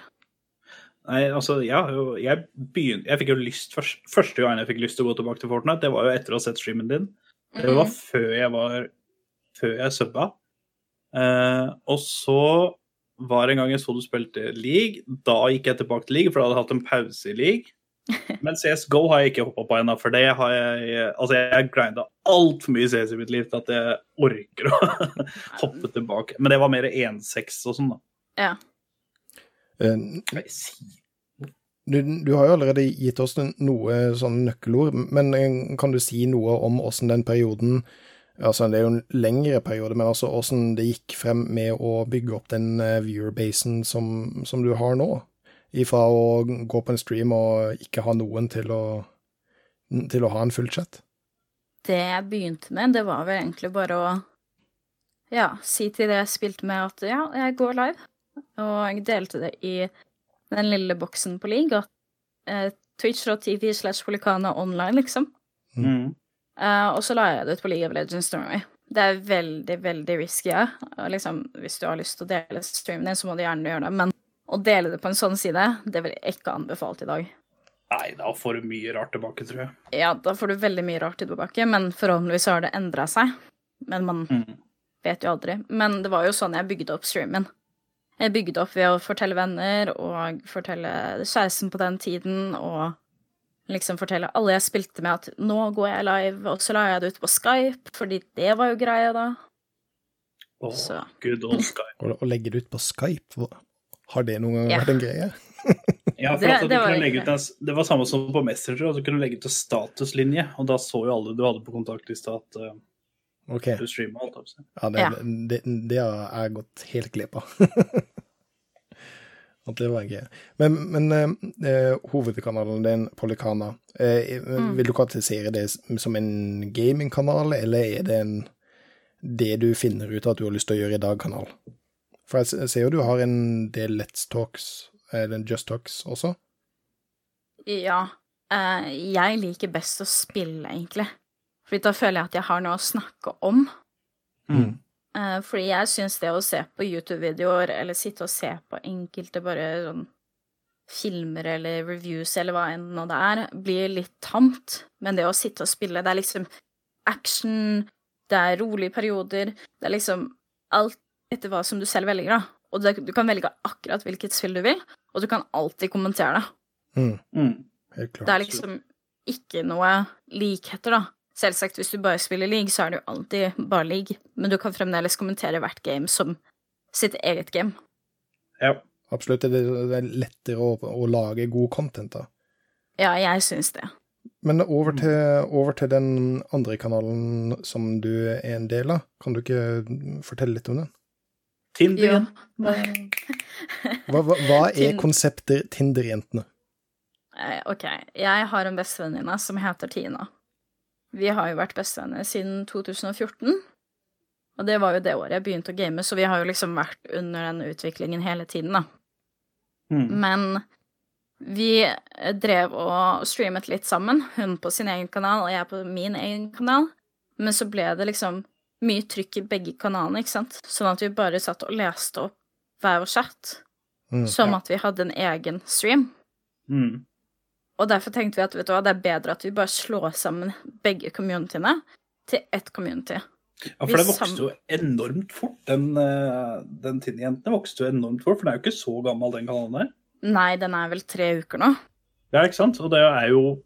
Nei, altså, ja, jeg, begynte, jeg fikk jo lyst først, Første gang jeg fikk lyst til å gå tilbake til Fortnite, det var jo etter å ha sett streamen din. Det var før jeg var Før jeg subba. Eh, og så var det en gang jeg så du spilte league. Da gikk jeg tilbake til league, for da hadde jeg hatt en pause i league. Men CSGO har jeg ikke hoppa på ennå, for det har jeg Altså, jeg grinda altfor mye CS i mitt liv til at jeg orker å hoppe tilbake. Men det var mer 1-6 og sånn, da. Ja. Eh, Du, du har jo allerede gitt oss noe sånn nøkkelord, men eh, kan du si noe om åssen den perioden Altså, det er jo en lengre periode, men altså åssen det gikk frem med å bygge opp den viewerbasen viewer-basen som, som du har nå? Ifra å gå på en stream og ikke ha noen til å, til å ha en full chat? Det jeg begynte med, det var vel egentlig bare å ja, si til det jeg spilte med, at ja, jeg går live. Og jeg delte det i den lille boksen på League, at eh, Twitch.tv slash Polikana online, liksom. Mm. Eh, og så la jeg det ut på League of Legends Norway. Det er veldig, veldig risky. Ja. Og Liksom, hvis du har lyst til å dele streamen din, så må du gjerne gjøre det. Men å dele det på en sånn side, det vil jeg ikke anbefalt i dag. Nei, da får du mye rart tilbake, tror jeg. Ja, da får du veldig mye rart tilbake, men forhåpentligvis har det endra seg. Men man Mm. vet jo aldri. Men det var jo sånn jeg bygde opp streamen. Jeg bygde opp ved å fortelle venner og fortelle kjæresten på den tiden og liksom fortelle alle jeg spilte med at nå går jeg live, og så la jeg det ut på Skype, fordi det var jo greia da. Åh, Så. good old Skype. Og, legge det ut på Skype? Har det noen gang Ja. vært en greie? Ja, for Det- at du det var kunne legge ut en, det var samme som på Messenger, og du kunne legge ut en statuslinje, og da så jo alle du hadde på kontaktlista at uh, okay. du streama alt. Ja, det, Ja. det, det har jeg gått helt glipp av. At det var gøy. Men, men eh, eh, hovedkanalen din, Polycana, eh, vil du karakterisere det som en gamingkanal, eller er det en det du finner ut at du har lyst til å gjøre i dag-kanal? For jeg ser jo du har en del Let's Talks, eller Just Talks også. Ja. eh, jeg liker best å spille, egentlig. Fordi da føler jeg at jeg har noe å snakke om. Mm. Eh, fordi jeg syns det å se på YouTube-videoer, eller sitte og se på enkelte bare sånn filmer eller reviews eller hva enn nå det er, blir litt tamt. Men det å sitte og spille, det er liksom action, det er rolige perioder, det er liksom alt etter hva som du selv velger, da. Og det, du kan velge akkurat hvilket spill du vil, og du kan alltid kommentere det. Mm, Mm. helt klart. Det er liksom ikke noe likheter, da. Selvsagt, hvis du bare spiller league, så er det jo alltid bare league, men du kan fremdeles kommentere hvert game som sitt eget game. Ja. Absolutt. Det det er lettere å, å lage god content, da. Ja, jeg syns det. Men over til, over til den andre kanalen som du er en del av. Kan du ikke fortelle litt om den? Tinder. Hva, hva, hva er konseptet Tinder-jentene? Eh, Ok, jeg har en bestevenninne som heter Tina. Vi har jo vært bestevenner siden 2014. Og det var jo det året jeg begynte å game, så vi har jo liksom vært under den utviklingen hele tiden, da. Mm. Men vi drev og streamet litt sammen. Hun på sin egen kanal, og jeg på min egen kanal. Men så ble det liksom mye trykk i begge kanalene, ikke sant? Sånn at vi bare satt og leste opp hver vår chat, Mm. som at vi hadde en egen stream. Mm. Og derfor tenkte vi at vet du hva, det er bedre at vi bare slår sammen begge communityene til ett community. Ja, for det vokste jo enormt fort. Den, eh, den Tinder-jentene vokste jo enormt fort, for den er jo ikke så gammel, den kanalen der. Nei, den er vel tre uker nå. Ja, ikke sant? Og det er jo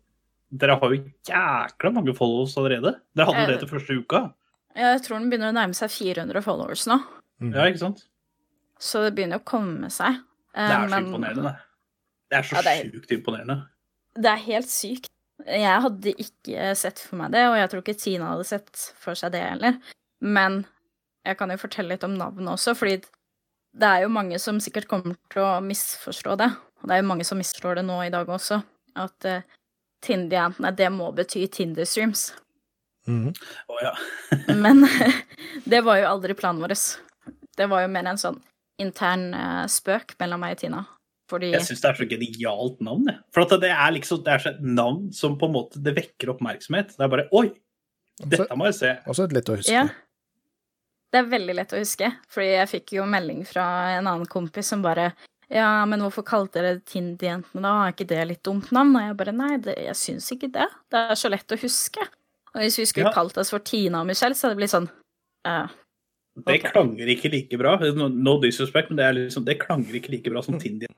Dere har jo jækla mange followers allerede. Dere hadde jeg, det til første uka. Jeg tror den begynner å nærme seg 400 followers nå. Mm. Ja, ikke sant? Så det begynner å komme seg. Eh, Det er så men- imponerende, det. Det er så Ja, det er- sjukt imponerende. Det er helt sykt. Jeg hadde ikke sett for meg det, og jeg tror ikke Tina hadde sett for seg det heller. Men jeg kan jo fortelle litt om navnet også, fordi det er jo mange som sikkert kommer til å misforstå det. Og det er jo mange som misforstår det nå i dag også, at uh, Tinder-jentene, det må bety Tinder-streams. Mhm. Oh, ja. Men det var jo aldri planen vår. Det var jo mer en sånn intern uh, spøk mellom meg og Tina. Fordi Jeg syns det er så genialt navn, jeg. For at det er liksom det er så et navn som på en måte det vekker oppmerksomhet. Det er bare Oi! Dette må jeg se. Også litt å huske. Ja. Det er veldig lett å huske, fordi jeg fikk jo melding fra en annen kompis som bare Ja, men hvorfor kalte dere det Tinder-jentene da? Er ikke det litt dumt navn? Og jeg bare nei, det, jeg syns ikke det. Det er så lett å huske. Og hvis vi skulle Ja. kalt oss for Tina og Michelle, så hadde det blitt sånn eh, Det klanger ikke like bra. No, no disrespect, men det, er liksom, det klanger ikke like bra som Tinder.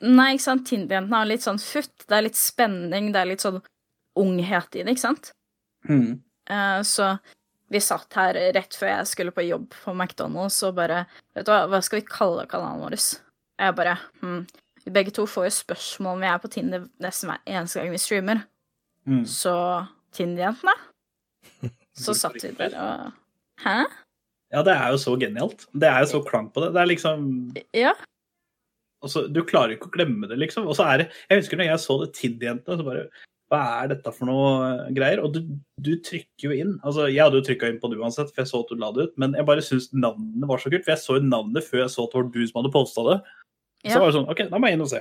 Nei, ikke sant, Tinder-jentene har litt sånn futt. Det er litt spenning, det er litt sånn unghet i det, ikke sant? Mm. Uh, så vi satt her rett før jeg skulle på jobb på McDonald's og bare Vet du hva, hva skal vi kalle kanalen vår? Jeg bare hm. Vi begge to får jo spørsmål om vi er på Tinder nesten hver eneste gang vi streamer. Mm. Så Tinder-jentene? Så satt vi der og Hæ? Ja, det er jo så genialt. Det er jo så klang på det. Det er liksom Ja. Altså, Du klarer ikke å glemme det, liksom. Og så er det Jeg husker når jeg så det Tid-jentene, så bare Hva er dette for noe eh, greier? Og du, du trykker jo inn. Altså, jeg hadde jo trykka inn på det uansett, for jeg så at du la det ut, men jeg bare syns navnet var så kult. For jeg så jo navnet før jeg så at det var du som hadde posta det. Så var det sånn OK, da må jeg inn og se.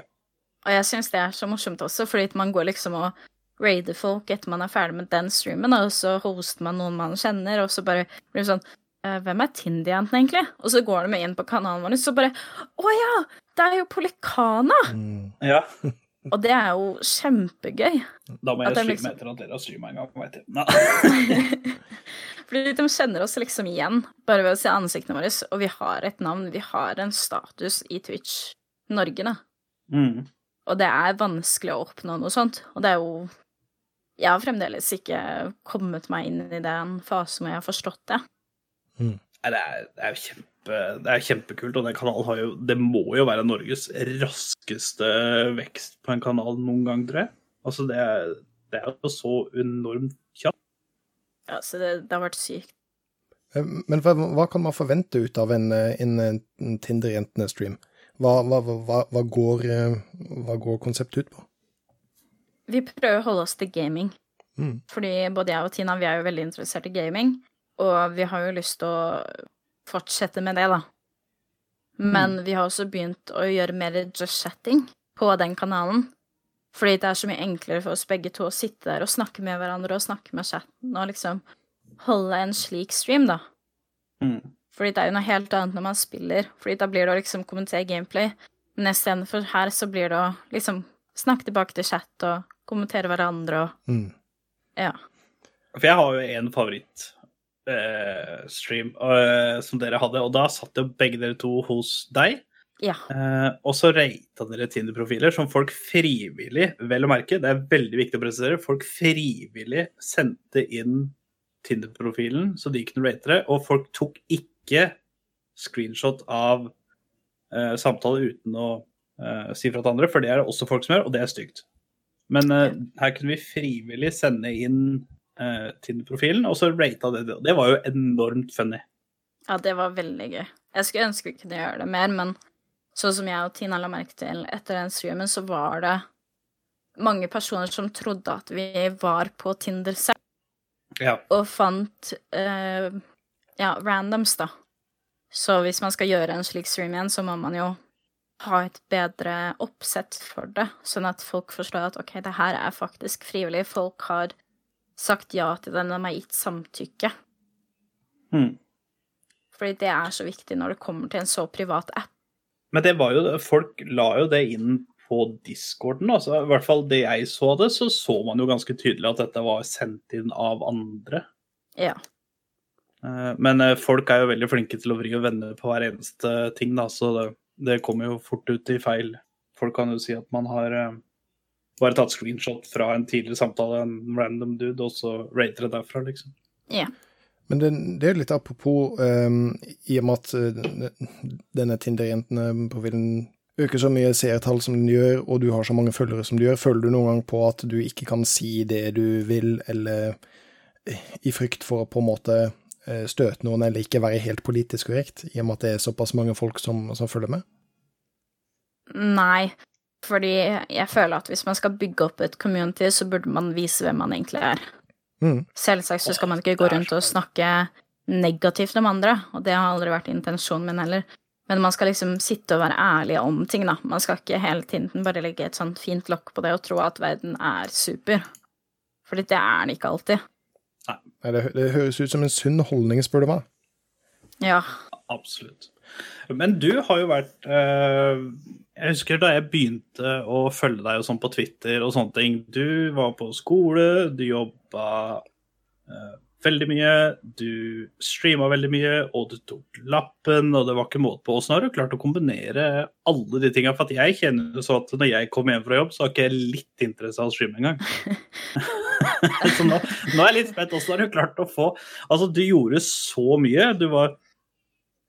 Og jeg syns det er så morsomt også, fordi man går liksom og raider folk etter man er ferdig med den streamen, og så hoster man noen man kjenner, og så bare blir det sånn «Eh, Hvem er Tinder-jenten egentlig? Og så går de inn på kanalen vår, så bare Å ja! Det er jo Polikana! Mm. Ja. Og det er jo kjempegøy. Da må jeg streame liksom- etter at dere har streama en gang. Vet jeg. Nei. Fordi de kjenner oss liksom igjen bare ved å se ansiktene våre, og vi har et navn, vi har en status i Twitch Norge, da. Mm. Og det er vanskelig å oppnå noe sånt. Og det er jo Jeg har fremdeles ikke kommet meg inn i den fasen hvor jeg har forstått det. Nei, Det er, det er kjempe, det er kjempekult, og den kanalen har jo Det må jo være Norges raskeste vekst på en kanal noen gang, tror jeg. Altså, det er, det er jo så enormt kjapt. Ja, så det, det har vært sykt. Eh, Men hva, hva kan man forvente ut av en, eh, en, en Tinder-jentene-stream? Hva, hva, hva, hva, går, eh, hva går konseptet ut på? Vi prøver å holde oss til gaming. Mm. Fordi både jeg og Tina vi er jo veldig interessert i gaming, og vi har jo lyst til å fortsette med det, da. Men vi har også begynt å gjøre mer just chatting på den kanalen. Fordi det er så mye enklere for oss begge to å sitte der og snakke med hverandre og snakke med chatten og liksom holde en slik stream, da. Mm. Fordi det er jo noe helt annet når man spiller, fordi da blir det å liksom kommentere gameplay. Men istedenfor her så blir det å liksom snakke tilbake til chat og kommentere hverandre og Mm. ja. For jeg har jo en favorittstream eh, som dere hadde, og da satt jo begge dere to hos deg. Ja. Eh, og så rata dere Tinder-profiler som folk frivillig, vel å merke, det er veldig viktig å presisere, folk frivillig sendte inn Tinder-profilen så de kunne rate det, og folk tok ikke screenshot av eh, samtale uten å eh, si fra til andre, for det er det også folk som gjør, og det er stygt. Men eh, her kunne vi frivillig sende inn eh, Tinder-profilen, og så rata det. Det var jo enormt funny. Ja, det var veldig gøy. Jeg skulle ønske vi kunne gjøre det mer, men sånn som jeg og Tina la merke til etter den streamen, så var det mange personer som trodde at vi var på Tinder selv, Ja. og fant uh, ja, randoms, da. Så hvis man skal gjøre en slik stream igjen, så må man jo ha et bedre oppsett for det, sånn at folk forstår at ok, det her er faktisk frivillig. Folk har sagt ja til den, de har gitt samtykke. Mm. Fordi det er så viktig når det kommer til en så privat app. Men det var jo folk la jo det inn på discorden. Altså, I hvert fall det jeg så det, så så man jo ganske tydelig at dette var sendt inn av andre. Ja. Eh, Men eh, folk er jo veldig flinke til å vri og vende på hver eneste ting, da, så det, det kommer jo fort ut i feil. Folk kan jo si at man har eh, bare tatt screenshot fra en tidligere samtale, en random dude, og så rater det derfra, liksom. ja. Men det, det er litt apropos um, i og med at uh, denne Tinder-jentene-profilen øker så mye seertall som den gjør, og du har så mange følgere som du gjør, føler du noen gang på at du ikke kan si det du vil, eller eh, i frykt for å på en måte eh, støte noen, eller ikke være helt politisk korrekt, i og med at det er såpass mange folk som, som følger med? Nei. Fordi jeg føler at hvis man skal bygge opp et community, så burde man vise hvem man egentlig er. Mm. Selvsagt så skal man ikke gå rundt og snakke negativt om andre, og det har aldri vært intensjonen min heller. Men man skal liksom sitte og være ærlig om ting, da. Man skal ikke hele tiden bare legge et sånt fint lokk på det og tro at verden er super. Fordi det er den ikke alltid. Nei, det, det høres ut som en sunn holdning, spør du meg. Ja. Absolutt. Men du har jo vært eh, Jeg husker da jeg begynte å følge deg og sånn på Twitter og sånne ting. Du var på skole, du jobba eh, veldig mye, du streama veldig mye, og du tok lappen, og det var ikke måte på. Åssen har du klart å kombinere alle de tinga? For at jeg kjenner det sånn at når jeg kommer hjem fra jobb, så har ikke jeg litt interesse av å streame engang. så nå, nå er jeg litt spent. Åssen har du klart å få Altså, du gjorde så mye. Du var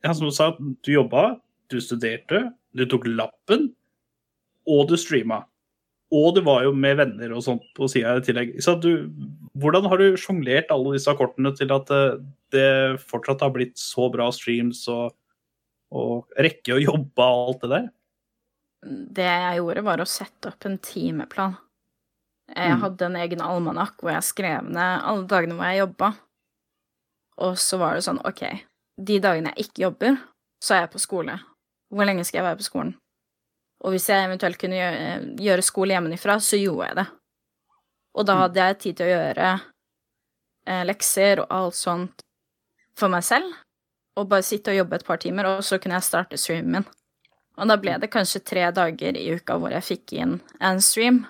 ja, som du sa, du jobba, du studerte, du tok lappen, og du streama. Og du var jo med venner og sånt på sida i tillegg. Så du, hvordan har du sjonglert alle disse kortene til at eh, det fortsatt har blitt så bra streams og, og rekke å jobbe og alt det der? Det jeg gjorde, var å sette opp en timeplan. Jeg Mm. hadde en egen almanakk hvor jeg skrev ned alle dagene hvor jeg jobba. Og så var det sånn, OK, de dagene jeg ikke jobber, så er jeg på skole. Hvor lenge skal jeg være på skolen? Og hvis jeg eventuelt kunne gjøre, gjøre skole hjemmefra, så gjorde jeg det. Og da hadde jeg tid til å gjøre eh, lekser og alt sånt for meg selv, og bare sitte og jobbe et par timer, og så kunne jeg starte streamen min. Og da ble det kanskje tre dager i uka hvor jeg fikk inn en stream.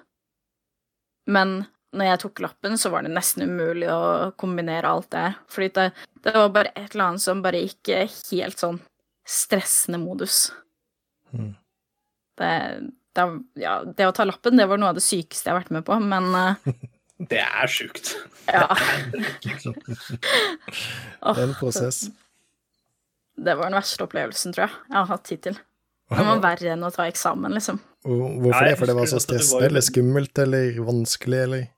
Men når jeg tok lappen, så var det nesten umulig å kombinere alt det. Fordi det, det var bare et eller annet som bare gikk helt sånn stressende modus. Mm. Det, det, ja, det å ta lappen, det var noe av det sykeste jeg har vært med på, men uh, Det er sjukt. ja. Det er en prosess. Det var den verste opplevelsen, tror jeg, jeg har hatt hittil. Det var verre enn å ta eksamen, liksom. Hvorfor det? For det var så stressende, eller skummelt, eller vanskelig, eller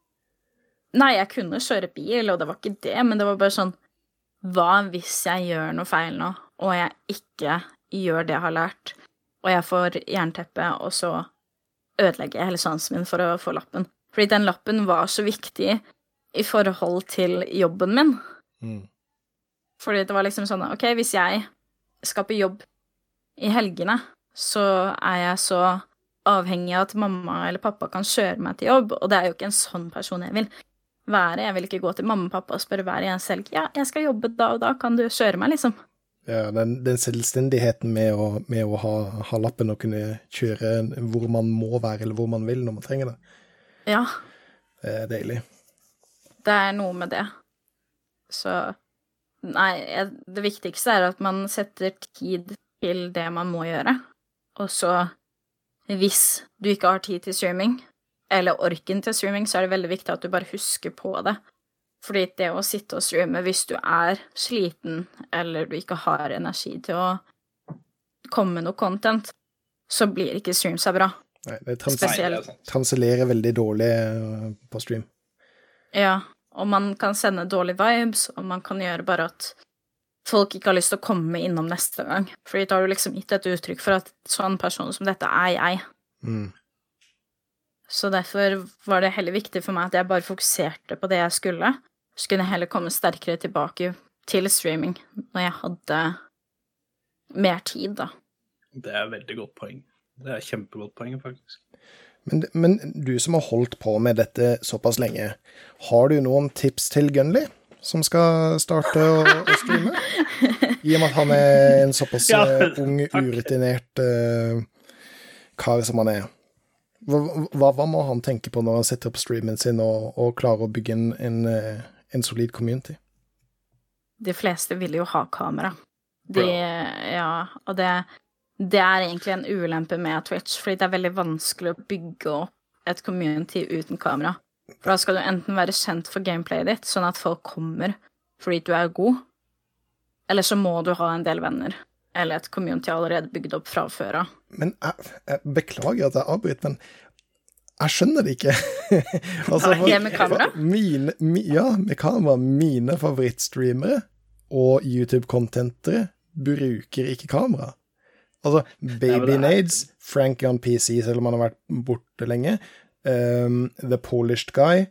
Nei, jeg kunne kjøre bil, og det var ikke det, men det var bare sånn Hva hvis jeg gjør noe feil nå, og jeg ikke gjør det jeg har lært? og jeg får jernteppe, og så ødelegger jeg hele sansen min for å få lappen. Fordi den lappen var så viktig i forhold til jobben min. Mm. Fordi det var liksom sånn OK, hvis jeg skal på jobb i helgene, så er jeg så avhengig av at mamma eller pappa kan kjøre meg til jobb, og det er jo ikke en sånn person jeg vil være. Jeg vil ikke gå til mamma og pappa og spørre hver eneste selv. ja, jeg skal jobbe da og da, kan du kjøre meg, liksom? Ja, den, den selvstendigheten med å, med å ha, ha lappen og kunne kjøre hvor man må være, eller hvor man vil når man trenger det, Ja, det er deilig. det er noe med det. Så Nei, jeg, det viktigste er at man setter tid til det man må gjøre, og så, hvis du ikke har tid til streaming, eller orken til streaming, så er det veldig viktig at du bare husker på det. Fordi det å sitte og streame hvis du er sliten, eller du ikke har energi til å komme med noe content, så blir ikke stream så bra. Nei, det trans er transellerer veldig dårlig eh, på stream. Ja, og man kan sende dårlige vibes, og man kan gjøre bare at folk ikke har lyst til å komme innom neste gang. Fordi da har du liksom gitt et uttrykk for at sånn person som dette er jeg. Mm. Så derfor var det heller viktig for meg at jeg bare fokuserte på det jeg skulle. Så kunne jeg heller komme sterkere tilbake til streaming når jeg hadde mer tid, da. Det er et veldig godt poeng. Det er et kjempegodt poeng, faktisk. Men, men du som har holdt på med dette såpass lenge, har du noen tips til Gunley, som skal starte å, å streame? I og med at han er en såpass Ja, eh, ung, urutinert uh, kar som han er. Hva, hva, må han tenke på når han setter opp streamen sin og, og klarer å bygge en, en, eh, en solid community? De fleste vil jo ha kamera. De, ja, og det, det er egentlig en ulempe med Twitch, fordi det er veldig vanskelig å bygge opp et community uten kamera. For da skal du enten være kjent for gameplayet ditt, sånn at folk kommer fordi du er god, eller så må du ha en del venner, eller et community allerede bygd opp fra før av. Men jeg, jeg beklager at jeg avbryter, men jeg skjønner det ikke. altså, for, med kamera? Mine, mi, ja, med kamera. Mine favorittstreamere og YouTube-contentere bruker ikke kamera. Altså, Baby Nades, Frank on PC, selv om han har vært borte lenge, um, The Polished Guy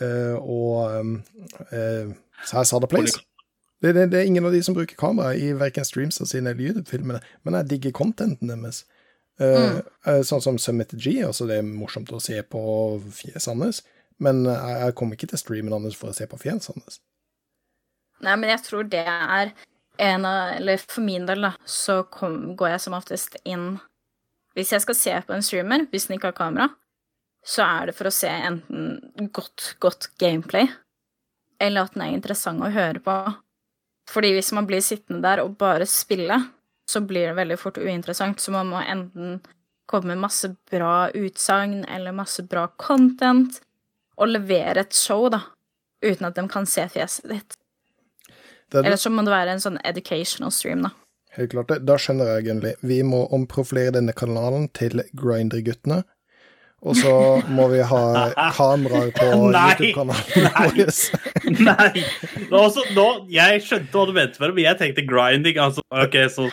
uh, og um, uh, Sada Place. Det, det, det er ingen av de som bruker kamera i verken streamsa sine eller YouTube-filmene, men jeg digger contenten deres. Eh, eh, sånn som Summit G, altså det er morsomt å se på fjeset hans, men jeg, jeg kommer ikke til streamen hans for å se på fjeset hans. Nei, men jeg tror det er en av Eller for min del, da, så kom, går jeg som oftest inn Hvis jeg skal se på en streamer, hvis den ikke har kamera, så er det for å se enten godt, godt gameplay, eller at den er interessant å høre på. Fordi hvis man blir sittende der og bare spille, så blir det veldig fort uinteressant. Så man må enten komme med masse bra utsagn eller masse bra content, og levere et show, da, uten at de kan se fjeset ditt. Det er Eller så må det være en sånn educational stream, da. helt klart det. Da skjønner jeg, egentlig. Vi må omprofilere denne kanalen til Grinder-guttene. Og så må vi ha kameraer på YouTube-kanalen Nei! vår. Nei! Nå, også, nå, jeg skjønte hva du mente med det, men jeg tenkte grinding. Altså, ok, så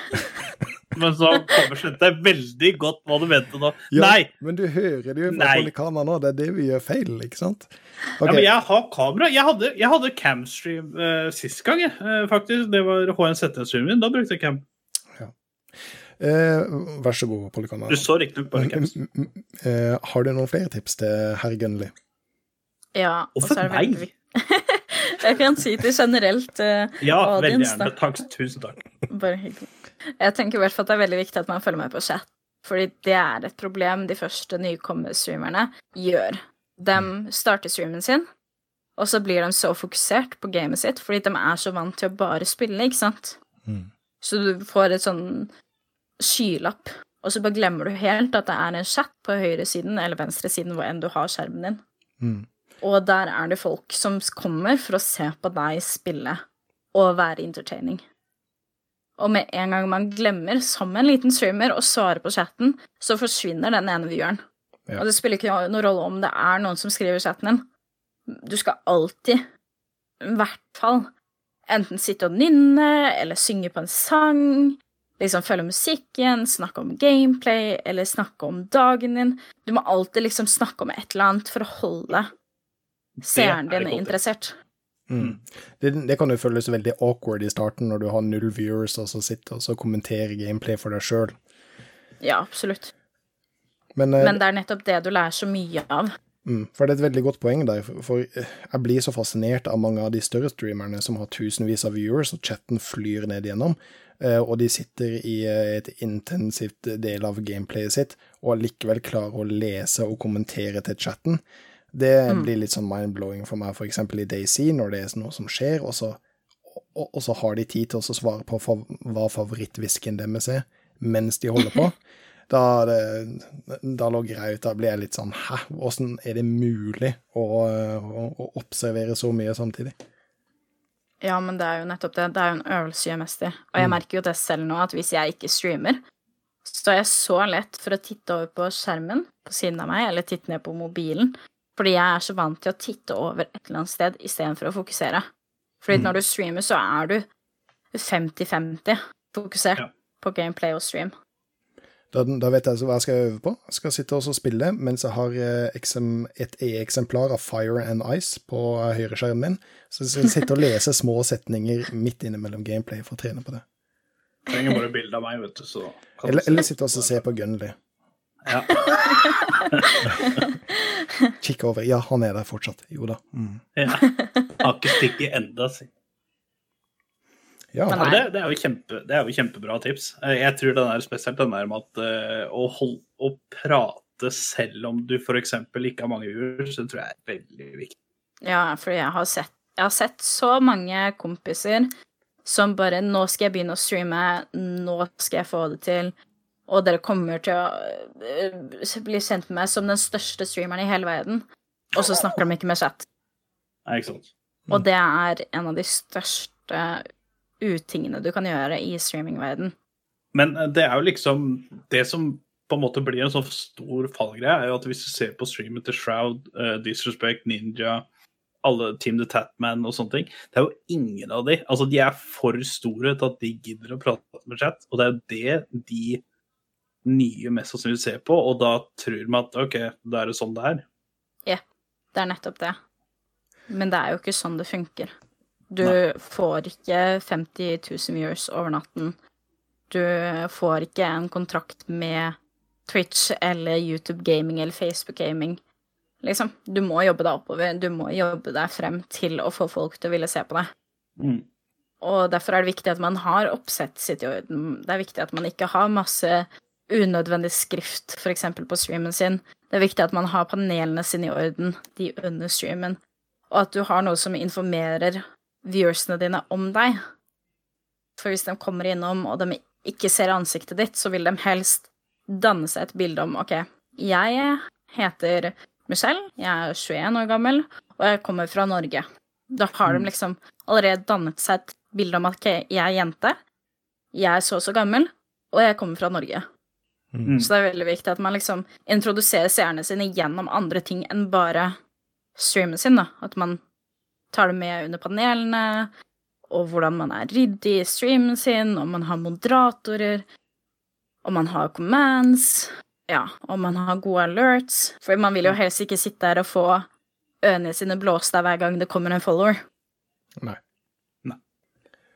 Men så skjønte jeg veldig godt hva du mente nå. Ja, Nei! Men du hører det jo fra kamera nå, det er det vi gjør feil, ikke sant? Ja, men jeg har kamera. Jeg hadde, jeg hadde camstream uh, sist gang, eh, faktisk. Det var HNZT-streamen min. Da brukte jeg cam. Eh, vær så god, Polikana. Du så riktignok bare. Mm, mm, mm, eh, har du noen flere tips til herr Gunnli? Ja, Hvorfor er det meg? Jeg kan si det generelt. eh, Ja, veldig gjerne. Takk, tusen takk. Bare hyggelig. Jeg tenker i hvert fall at det er veldig viktig at man følger med på chat. Fordi det er et problem de første nykommerstreamerne gjør. De starter streamen sin, og så blir de så fokusert på gamet sitt fordi de er så vant til å bare spille, ikke sant? Mm. Så du får et sånn skylapp, og så bare glemmer du helt at det er en chat på høyresiden eller venstresiden hvor enn du har skjermen din. Mm. Og der er det folk som kommer for å se på deg spille og være entertaining. Og med en gang man glemmer, som en liten streamer, å svare på chatten, så forsvinner den ene vieweren. Ja. Og det spiller ikke noen rolle om det er noen som skriver chatten din. Du skal alltid, i hvert fall, enten sitte og nynne, eller synge på en sang, liksom følge musikken, snakke om gameplay eller snakke om dagen din. Du må alltid liksom snakke om et eller annet for å holde seeren er din interessert. Mm. Det, det kan jo føles veldig awkward i starten når du har null viewers og så sitter og så kommenterer gameplay for deg sjøl. Ja, absolutt. Men, eh, Men det er nettopp det du lærer så mye av. mm, for det er et veldig godt poeng der, for, jeg blir så fascinert av mange av de større streamerne som har tusenvis av viewers, og chatten flyr ned igjennom, eh, og de sitter i eh, et intensivt del av gameplayet sitt, og likevel klarer å lese og kommentere til chatten. Det blir litt sånn mind-blowing for meg, for eksempel i Daisy, når det er noe som skjer, og så, og, og så har de tid til å svare på fav hva favorittvisken deres er, mens de holder på. Da, det, da logger jeg ut, da blir jeg litt sånn Hæ, åssen er det mulig å, å, å observere så mye samtidig? Ja, men det er jo nettopp det. Det er jo en øvelse jeg mest i. Og jeg merker jo det selv nå, at hvis jeg ikke streamer, så er jeg så lett for å titte over på skjermen på siden av meg, eller titte ned på mobilen. Fordi jeg er så vant til å titte over et eller annet sted istedenfor å fokusere. Fordi når du streamer, så er du 50-50 fokusert Ja. på gameplay og stream. Da, da vet jeg altså hva jeg skal øve på. Jeg skal sitte og spille mens jeg har eh, et E-eksemplar av Fire and Ice på eh, høyreskjermen min. Så jeg skal sitte og lese små setninger midt innimellom gameplay for å trene på det. Trenger bare bilde av meg, vet du, så Eller, eller sitte og se på Gunley. Ja. Kikke over. Ja, han er der fortsatt. Jo da. Mm. ja. Har ikke stikket enda, si. Ja. Men det, det, er jo kjempe, det er jo kjempebra tips. Eh, Jeg tror den er spesielt den der med at eh, å, holde, å prate selv om du f.eks. ikke har mange viewers, det tror jeg er veldig viktig. Ja, for jeg har sett, jeg har sett så mange kompiser som bare 'Nå skal jeg begynne å streame. Nå skal jeg få det til.' Og dere kommer til å øh, bli kjent med meg som den største streameren i hele verden. Og så snakker de ikke med chat. Nei, ikke sant? Og det er en av de største utingene du kan gjøre i streamingverden. Men eh, det er jo liksom Det som på en måte blir en sånn stor fallgreie, er jo at hvis du ser på streamen til Shroud, uh, Disrespect, Ninja, alle Team the Tatman og sånne ting, det er jo ingen av de Altså, de er for store til at de gidder å prate med chat, og det er jo det de nye mest sannsynlig ser på, og da tror vi at OK, da er det sånn det er. Ja, Det er nettopp det. Men det er jo ikke sånn det funker. Du Nei. får ikke 50 000 viewers over natten. Du får ikke en kontrakt med Twitch eller YouTube Gaming eller Facebook Gaming. Liksom. Du må jobbe deg oppover. Du må jobbe deg frem til å få folk til å ville se på deg. Mm. Og derfor er det viktig at man har oppsettet sitt i orden. Det er viktig at man ikke har masse unødvendig skrift, f.eks. på streamen sin. Det er viktig at man har panelene sine i orden, de under streamen. Og at du har noe som informerer viewersene dine om deg. For hvis de kommer innom, og de ikke ser ansiktet ditt, så vil de helst danne seg et bilde om OK, jeg heter Michelle, jeg er 21 år gammel, og jeg kommer fra Norge. Da har de liksom allerede dannet seg et bilde om at ok, jeg er jente, jeg er så og så gammel, og jeg kommer fra Norge. Mm. Så det er veldig viktig at man liksom introduserer seerne sine gjennom andre ting enn bare streamen sin, da. At man tar det med under panelene, og hvordan man er ryddig i streamen sin, om man har moderatorer, om man har commands, ja, om man har gode alerts. For man vil jo helst ikke sitte der og få ørene sine blåst av hver gang det kommer en follower. Nei.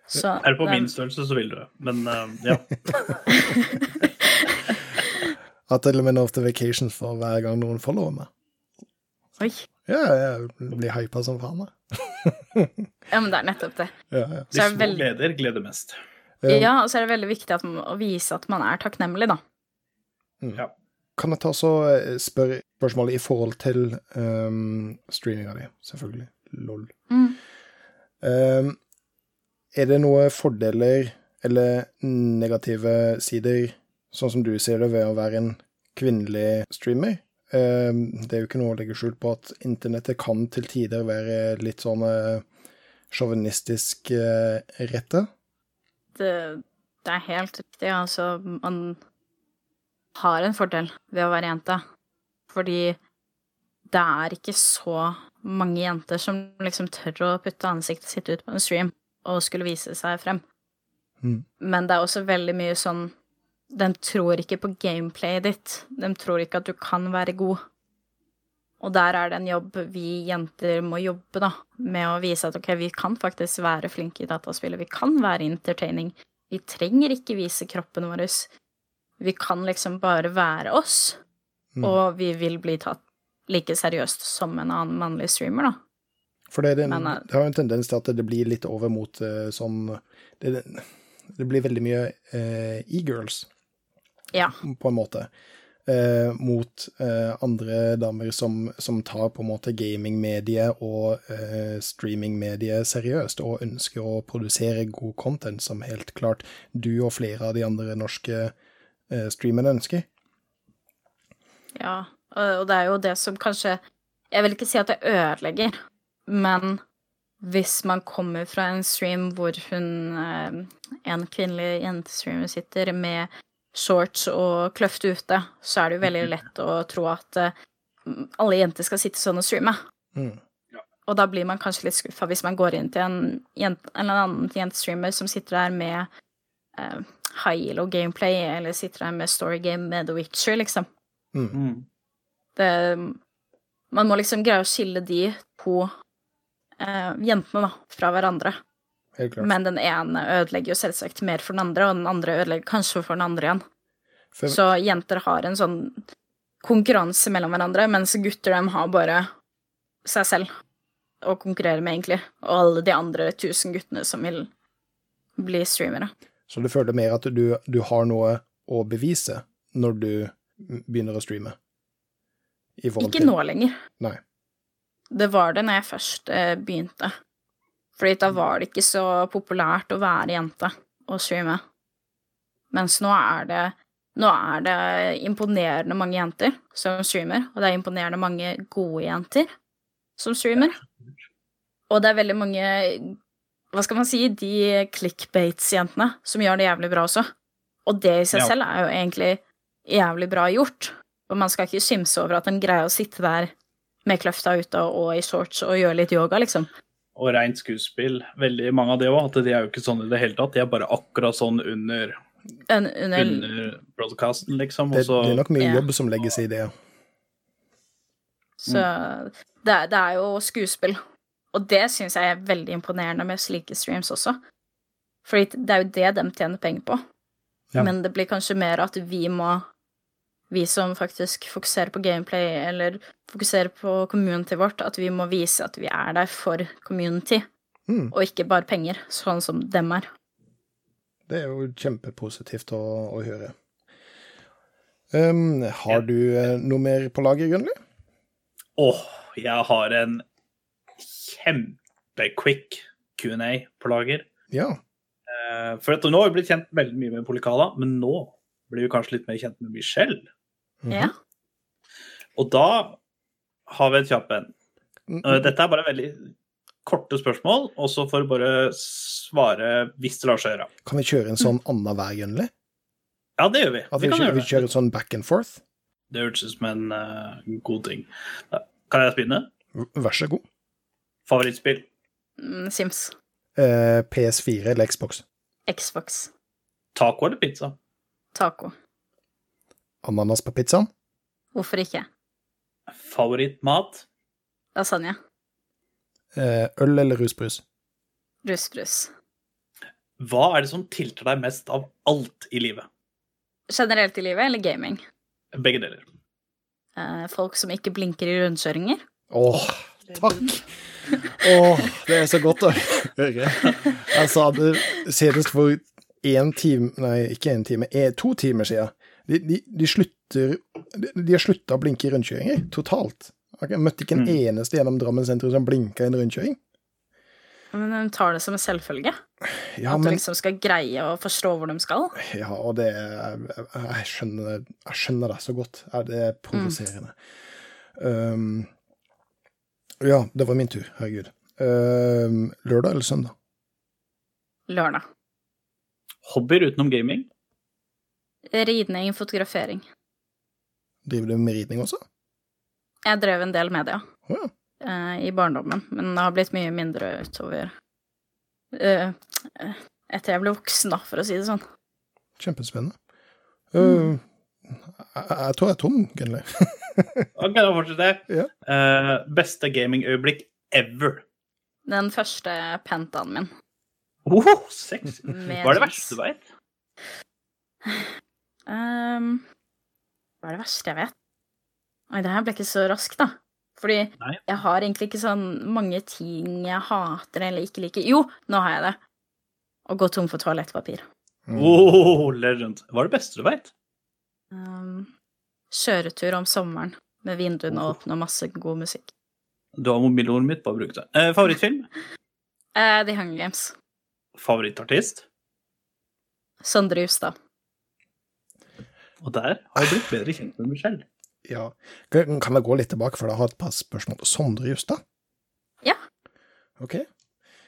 Så Er det på min størrelse, så vil du det. Men uh, ja. Har til og med vacation for hver gang noen follower meg. Oi. Ja, jeg blir hypa som faen. jeg. Ja, men det er nettopp det. Ja, ja. De små veldig- gleder gleder mest. Ja, og så er det veldig viktig at man, å vise at man er takknemlig, da. Ja. Kan jeg ta så eh, spørre spørsmålet i forhold til um, streaminga di, selvfølgelig. Lol. Mm. Um, er det noen fordeler eller negative sider, sånn som du ser det, ved å være en kvinnelig streamer? Um, det er jo ikke noe å legge skjul på at internettet kan til tider være litt sånn uh, sjåvinistisk rette. Det, det er helt riktig. Altså, man har en fordel ved å være jente. Fordi det er ikke så mange jenter som liksom tør å putte ansiktet sitt ut på en stream og skulle vise seg frem. Mm. Men det er også veldig mye sånn De tror ikke på gameplayet ditt. De tror ikke at du kan være god. Og der er det en jobb vi jenter må jobbe, da, med å vise at ok, vi kan faktisk være flinke i dataspillet. Vi kan være entertaining. Vi trenger ikke vise kroppen vår. Vi kan liksom bare være oss. Mm. Og vi vil bli tatt like seriøst som en annen mannlig streamer, da. For det, den, Men, eh, det har jo en tendens til at det blir litt over mot uh, sånn det, det blir veldig mye uh, e-girls, Ja. på en måte. Eh, mot eh, andre damer som, som tar på en måte gamingmediet og eh, streamingmediet seriøst, og ønsker å produsere god content, som helt klart du og flere av de andre norske eh, streamerne ønsker. Ja, og og det er jo det som kanskje Jeg vil ikke si at det ødelegger, men hvis man kommer fra en stream hvor hun eh, En kvinnelig jentestreamer sitter med shorts og kløft ute, så er det jo veldig lett å tro at eh, alle jenter skal sitte sånn og streame. Mm. Og da blir man kanskje litt skuffa hvis man går inn til en, jente, en eller annen jentestreamer som sitter der med uh, high elo gameplay, eller sitter der med story game med The Witcher, liksom. Mm. Det, man må liksom greie å skille de to uh, jentene da, fra hverandre. Men den ene ødelegger jo selvsagt mer for den andre, og den andre ødelegger kanskje for den andre igjen. For, Så jenter har en sånn konkurranse mellom hverandre, mens gutter dem har bare seg selv å konkurrere med, egentlig. Og alle de andre tusen guttene som vil bli streamere. så du føler mer at du, du har noe å bevise når du begynner å streame? Ikke nå lenger. Nei. Det var det når jeg først eh, begynte. Fordi da var det ikke så populært å være jente og streame. Mens nå er det nå er det imponerende mange jenter som streamer, og det er imponerende mange gode jenter som streamer. Og det er veldig mange Hva skal man si? De clickbates-jentene som gjør det jævlig bra også. Og det i seg Ja. selv er jo egentlig jævlig bra gjort. Og man skal ikke skimse over at en greier å sitte der med kløfta ute og i shorts og gjøre litt yoga, liksom. Og rent skuespill. Veldig mange av det òg. At de er jo ikke sånn i det hele tatt. De er bare akkurat sånn under, En, under, under broadcasten, liksom. Det, det er nok mye Ja. jobb som legges i det. Så det, er- det er jo skuespill. Og det syns jeg er veldig imponerende med slike streams også. Fordi det er jo det de tjener penger på. Ja. Men det blir kanskje mer at vi må Vi som faktisk fokuserer på gameplay, eller fokuserer på community vårt, at vi må vise at vi er der for community, Mm. og ikke bare penger, sånn som dem er. Det er jo kjempepositivt å, å høre. Um, har du eh, noe mer på lager, Gunnli? Åh, jeg har en kjempequick Q&A på lager. Ja. Eh, For at nå har vi blitt kjent veldig mye med Polikala, men nå blir vi kanskje litt mer kjent med Michelle. Mhm. Ja. Og da har vi en kjapp en. Mm, Eh, Dette er bare veldig korte spørsmål, og så får du bare svare hvis det lar seg gjøre. Kan vi kjøre en sånn annenhver, Gunnli? Ja, det gjør vi. At Vi vi, kan gjøre vi kjører en sånn back and forth? Det hørtes ut som en uh, god ting. Da, Kan jeg begynne? Vær så god. Favorittspill? Mm, Sims. Uh, PS4 eller Xbox? Xbox. Taco eller pizza? Taco. Ananas på pizzaen? Hvorfor ikke? Favorittmat? Lasagne. Eh, øl eller rusbrus? Rusbrus. Hva er det som tiltar deg mest av alt i livet? Generelt i livet eller gaming? Begge deler. Eh, folk som ikke blinker i rundkjøringer. Åh, takk! Åh, det er så godt å høre. Jeg sa det senest for én time Nei, ikke én time, eh, to timer siden. De, de, de slutter de, de har slutta å blinke i rundkjøringer, totalt. Jeg møtte ikke en Mm. eneste gjennom Drammen sentrum som blinka i en rundkjøring. Men de tar det som en selvfølge. Ja, at du men liksom skal greie å forstå hvor de skal. Ja, og det Jeg skjønner, jeg skjønner det så godt. Det er provoserende. Um, ja, det var min tur. Herregud. Um, lørdag eller søndag? Lørdag. Hobbyer utenom gaming? Ridning, fotografering. Driver du med ridning også? Jeg drev en del med det, ja. Oh, ja. Eh, I barndommen. Men det har blitt mye mindre utover eh, eh, etter jeg ble voksen, da, for å si det sånn. Kjempespennende. Uh, jeg, jeg tror jeg er tom, Gunnli. Ok, da fortsetter jeg. Ja. Eh, beste gamingøyeblikk ever. Den første pentaen min. Oh, sexy. Hva er det verste du veit? Ehm, hva er det verste jeg vet? Oi, det her ble ikke så raskt, da. Fordi Nei. jeg har egentlig ikke sånn mange ting jeg hater eller ikke liker. Jo, nå har jeg det. Å gå tom for toalettpapir. Mm. Oh, legend. Hva er det beste du veit? Um, kjøretur om sommeren med vinduene åpne og masse god musikk. Du har mobilordet mitt, bare bruk det. Eh, favorittfilm? Eh, The Hunger Games. Favorittartist? Sondre Justad. Og der har jeg blitt bedre kjent med Michelle. Ja. Kan kan jeg gå litt tilbake, for jeg har et par spørsmål. Sondre Justad? Ja. Ok.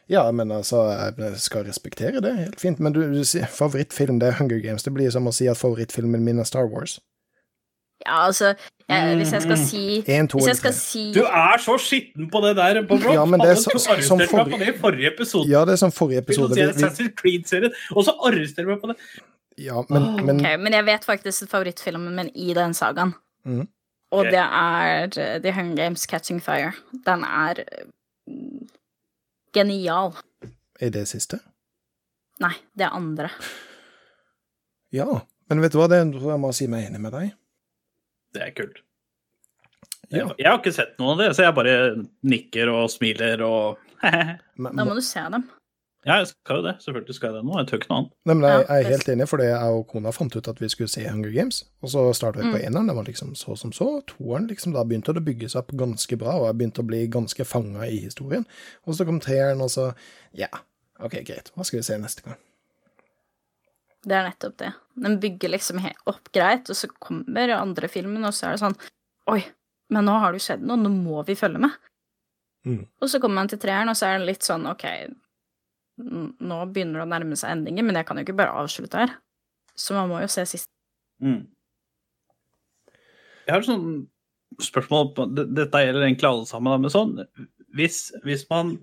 Ja, men altså, jeg skal respektere det, helt fint. Men du, du sier favorittfilm, det er Hunger Games. Det blir som å si at favorittfilmen min er Star Wars. Ja, altså, jeg, hvis jeg skal Mhm. si En, to Hvis jeg skal tre. si Du er så skitten på det der, på Rock. Ja, men det er så- du som arresterte meg forrige- på det i forrige episode. Ja, det er som forrige episode. Vi, vi, og så arresterer du meg på det. Ja, men, men Okay, men jeg vet faktisk favorittfilmen min i den sagaen. Mm. Og det er uh, The Hunger Games Catching Fire. Den er uh, genial. er det siste? Nei, det er andre. Ja. Men vet du hva, det tror jeg må si meg enig med deg. Det er kult. Ja. Jeg, jeg har ikke sett noe av det, så jeg bare nikker og smiler og Da må du se dem. Ja, jeg skal jo det. Selvfølgelig skal jeg det nå. Jeg tør ikke noe annet. Nei, men jeg, jeg er helt enig, for det jeg og kona fant ut at vi skulle se Hunger Games. Og så startet vi på Mm. eneren, den var liksom så som så. Toeren, liksom, da begynte det å bygge seg opp ganske bra, og jeg begynte å bli ganske fanga i historien. Og så kom treeren, og så Ja, OK, greit. Hva skal vi se neste gang? Det er nettopp det. Den bygger liksom opp greit, og så kommer andre filmen, og så er det sånn Oi, men nå har det jo skjedd noe, nå må vi følge med. Mm. Og så kommer man til treeren, og så er det litt sånn OK, nå begynner det å nærme seg endringer, men jeg kan jo ikke bare avslutte her. Så man må jo se sist. Mm. Jeg har et sånt spørsmål Dette gjelder egentlig alle sammen, men sånn Hvis, hvis man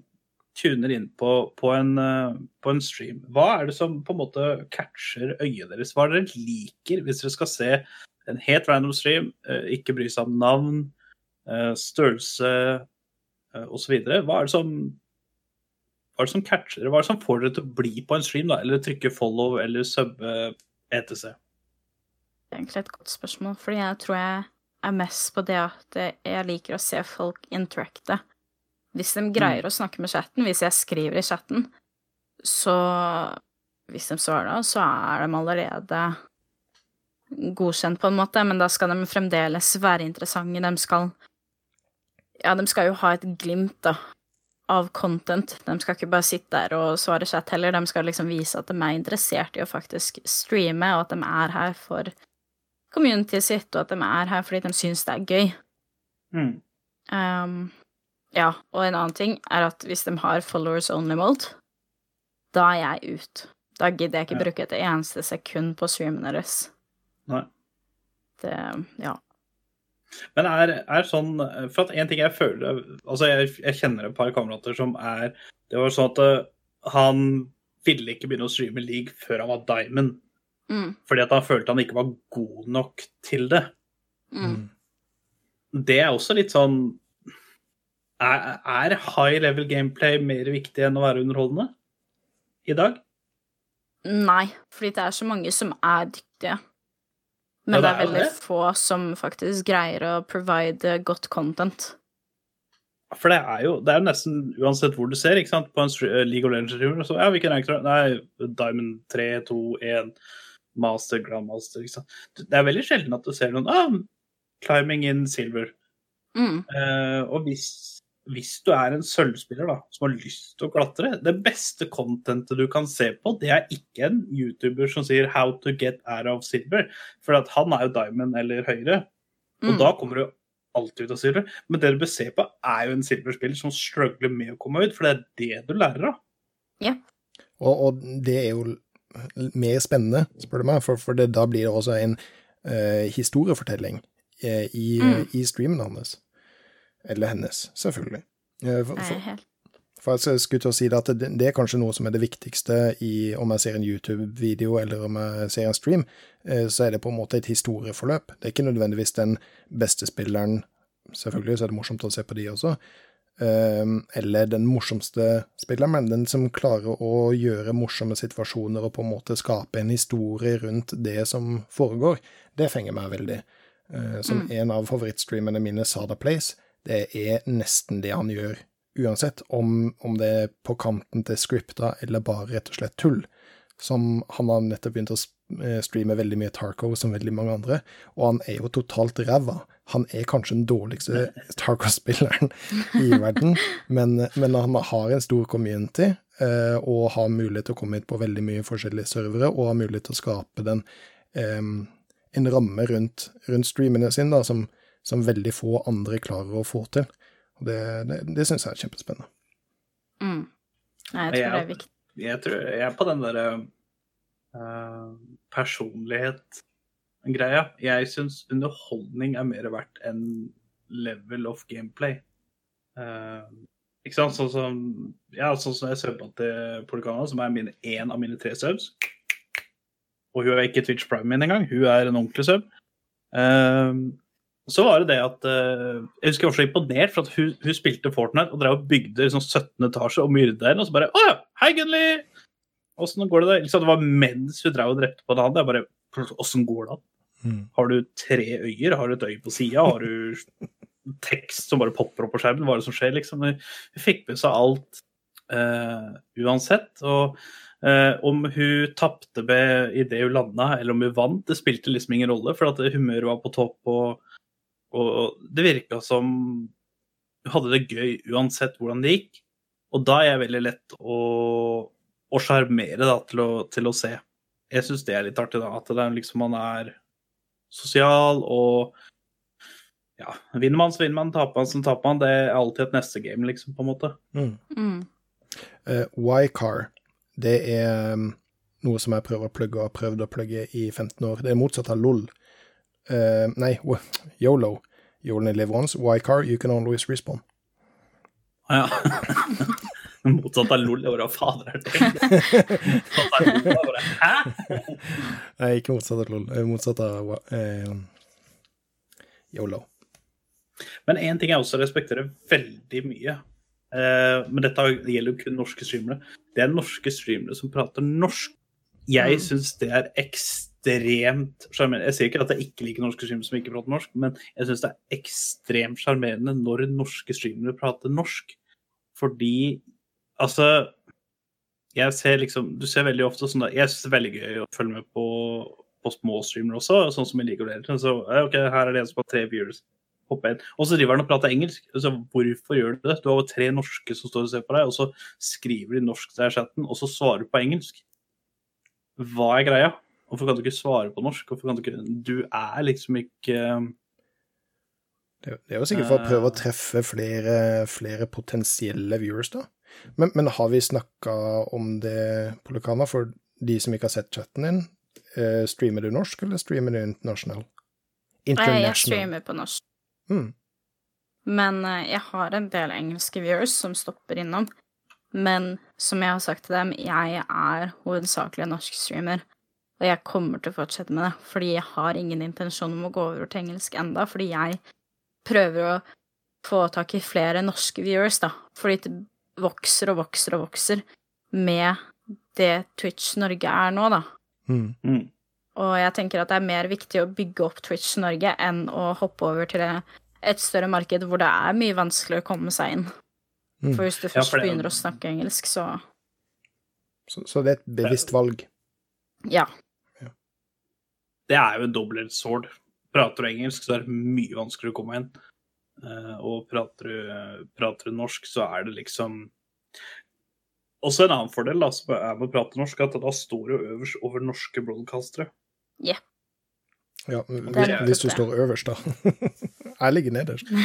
tuner inn på, på, en, eh, på en stream, hva er det som på en måte catcher øyet deres? Hva er det dere liker hvis dere skal se en helt random stream, eh, ikke bry seg om navn, eh, størrelse osv.? Hva er det som hva er det som catcher dere? Hva er det som får dere til å bli på en stream, da? Eller trykke follow eller sub etc.? Det er egentlig et godt spørsmål, fordi jeg tror jeg er mest på det at jeg liker å se folk interacte. Hvis de greier å snakke med chatten, hvis jeg skriver i chatten, så Hvis de svarer så er de allerede godkjent, på en måte, men da skal de fremdeles være interessante. De skal Ja, de skal jo ha et glimt, da, av content. De skal ikke bare sitte der og svare chat heller, de skal liksom vise at de er interessert i å faktisk streame, og at de er her for communityet sitt, og at de er her fordi de syns det er gøy. Mm. Um, ja, og en annen ting er at hvis de har followers only mode, da er jeg ut. Da gidder jeg ikke Ja. bruke et eneste sekund på streamen deres. Nei. Det, ja. Men er, er sånn For at en ting jeg føler Altså, jeg, jeg kjenner et par kamerater som er Det var sånn at eh, han ville ikke begynne å streame league før han var diamond. Mm, Fordi at han følte han ikke var god nok til det. mm. Det er også litt sånn Er, er high level gameplay mer viktig enn å være underholdende i dag? Nei, fordi det er så mange som er dyktige. Men Ja, det det er er veldig få som faktisk greier å provide godt content. For det er jo det er nesten uansett hvor du ser, ikke sant, på en eh, League of Legends-streamer, så ja, hvilken rank? Nei, Diamond 3, 2, 1, Master, Grandmaster, ikke sant. Det er veldig sjelden at du ser noen ah, climbing in silver. Mm, Uh, og hvis, hvis du er en sølvspiller da, som har lyst til å klatre, det beste contentet du kan se på, det er ikke en YouTuber som sier 'how to get out of silver', for at han er jo diamond eller høyere, og Mm. da kommer du alltid ut av silver. Men det du bør se på, er jo en silverspiller som struggler med å komme ut, for det er det du lærer av. Og, og det er jo mer spennende, spør du meg, for, for det, da blir det også en uh, historiefortelling uh, i, Mm. i streamen hans. Eller hennes, selvfølgelig. Eh, for, for, For jeg skulle til å si det at det, det er kanskje noe som er det viktigste i om jeg ser en YouTube-video eller om jeg ser en stream, eh, så er det på en måte et historieforløp. Det er ikke nødvendigvis den beste spilleren, selvfølgelig så er det morsomt å se på de også, eh, eller den morsomste spilleren, men den som klarer å gjøre morsomme situasjoner og på en måte skape en historie rundt det som foregår, det fenger meg veldig. Som Som en av favorittstreamene mine, Sada Place, det er nesten det han gjør uansett, om, om det er på kanten til scripta eller bare rett og slett tull. Som han har nettopp begynt å eh, streame veldig mye Tarco, som veldig mange andre, og han er jo totalt ræva. Han er kanskje den dårligste Tarco-spilleren i verden, men, men han har en stor community, eh, og har mulighet til å komme hit på veldig mye forskjellige servere, og har mulighet til å skape den em, en ramme rundt, rundt streamene sine da, som, som veldig få andre klarer å få til. Og det, det, det syns jeg er kjempespennende. Mm. Nei, jeg tror det er viktig. Jeg tror jeg er på den derre uh, personlighet-greia. Jeg syns underholdning er mer verdt enn level of gameplay. Uh, ikke sant? Sånn som, ja, sånn som jeg subba til Polikana, som er mine, en av mine tre subs. Og hun er ikke Twitch Prime min engang, hun er en ordentlig sub. Eh, så var det det at uh, Jeg husker jeg var så imponert, for at hun, hun spilte Fortnite og drev og bygde liksom 17 etasjer og myrda henne. og så bare Å ja, hei, Gunli! Åssen går det der? Liksom, det var mens hun drev og drepte på en annen. Jeg bare Åssen går det an? Mm. Har du tre øyer? Har du et øye på sida? Har du tekst som bare popper opp på skjermen? Hva er det som skjer, liksom? Hun fikk med seg alt uh, uansett. Og Uh, om hun tapte idet hun landa, eller om hun vant, det spilte liksom ingen rolle, for at humøret var på topp, og, og det virka som hun hadde det gøy uansett hvordan det gikk. Og da er jeg veldig lett å, å sjarmere til, å, til å se. Jeg syns det er litt artig, da. At det er liksom man er sosial og ja, vinner man, så vinner man. Taper man, så taper man. Det er alltid et neste game, liksom, på en måte. Mm. Mm. Uh, Y-car, det er um, noe som jeg prøver å plugge og har prøvd å plugge i 15 år. Det er motsatt av LOL. Uh, nei, YOLO. You only live once. Why car? you can always respond. Ja. Motsatt av LOL. Bare, hva fader er det? Hæ? Nei, ikke motsatt av LOL. eh, Motsatt av eh, YOLO. Men én ting jeg også respekterer veldig mye, eh, men dette gjelder jo kun norske streamere, det er norske streamere som prater norsk. Jeg Mm. syns det er ekstremt sjarmerende. Jeg sier ikke at jeg ikke liker norske streamere som ikke prater norsk, men jeg syns det er ekstremt sjarmerende når norske streamere prater norsk. Fordi altså Jeg ser liksom Du ser veldig ofte sånn da, Jeg syns det er veldig gøy å følge med på, på små streamere også, sånn som jeg liker det. Så OK, her er det en som har tre viewers. Og så driver han og prater engelsk. Altså, hvorfor gjør du det? Du har jo tre norske som står og ser på deg, og så skriver de norsk til chatten, og så svarer du på engelsk. Hva er greia? Hvorfor kan du ikke svare på norsk? Hvorfor kan Du ikke Du er liksom ikke Det, det er jo sikkert for å prøve å treffe flere, flere potensielle viewers, da. Men, men har vi snakka om det, Polokana, for de som ikke har sett chatten din? Eh, streamer du norsk, eller streamer du international? Nei, jeg streamer på norsk. Mm. Men eh, jeg har en del engelske viewers som stopper innom. Men som jeg har sagt til dem, jeg er hovedsakelig en norsk streamer. Og jeg kommer til å fortsette med det, fordi jeg har ingen intensjon om å gå over til engelsk enda, fordi jeg prøver å få tak i flere norske viewers, da. Fordi det vokser og vokser og vokser med det Twitch Norge er nå, da. Mm. mm. Og jeg tenker at det er mer viktig å bygge opp Twitch Norge enn å hoppe over til et større marked hvor det er mye vanskeligere å komme seg inn. Mm. For hvis du først ja, det- begynner å snakke engelsk, så Så, så det er et bevisst valg. ja. Det er jo en double-edged sword. Prater du engelsk, så er det mye vanskeligere å komme inn. Eh, og prater du, prater du norsk, så er det liksom Også en annen fordel da, som er med å prate norsk, at da står du øverst over norske broadcastere. Ja, hvis, er hvis du står øverst, da. Jeg ligger nederst.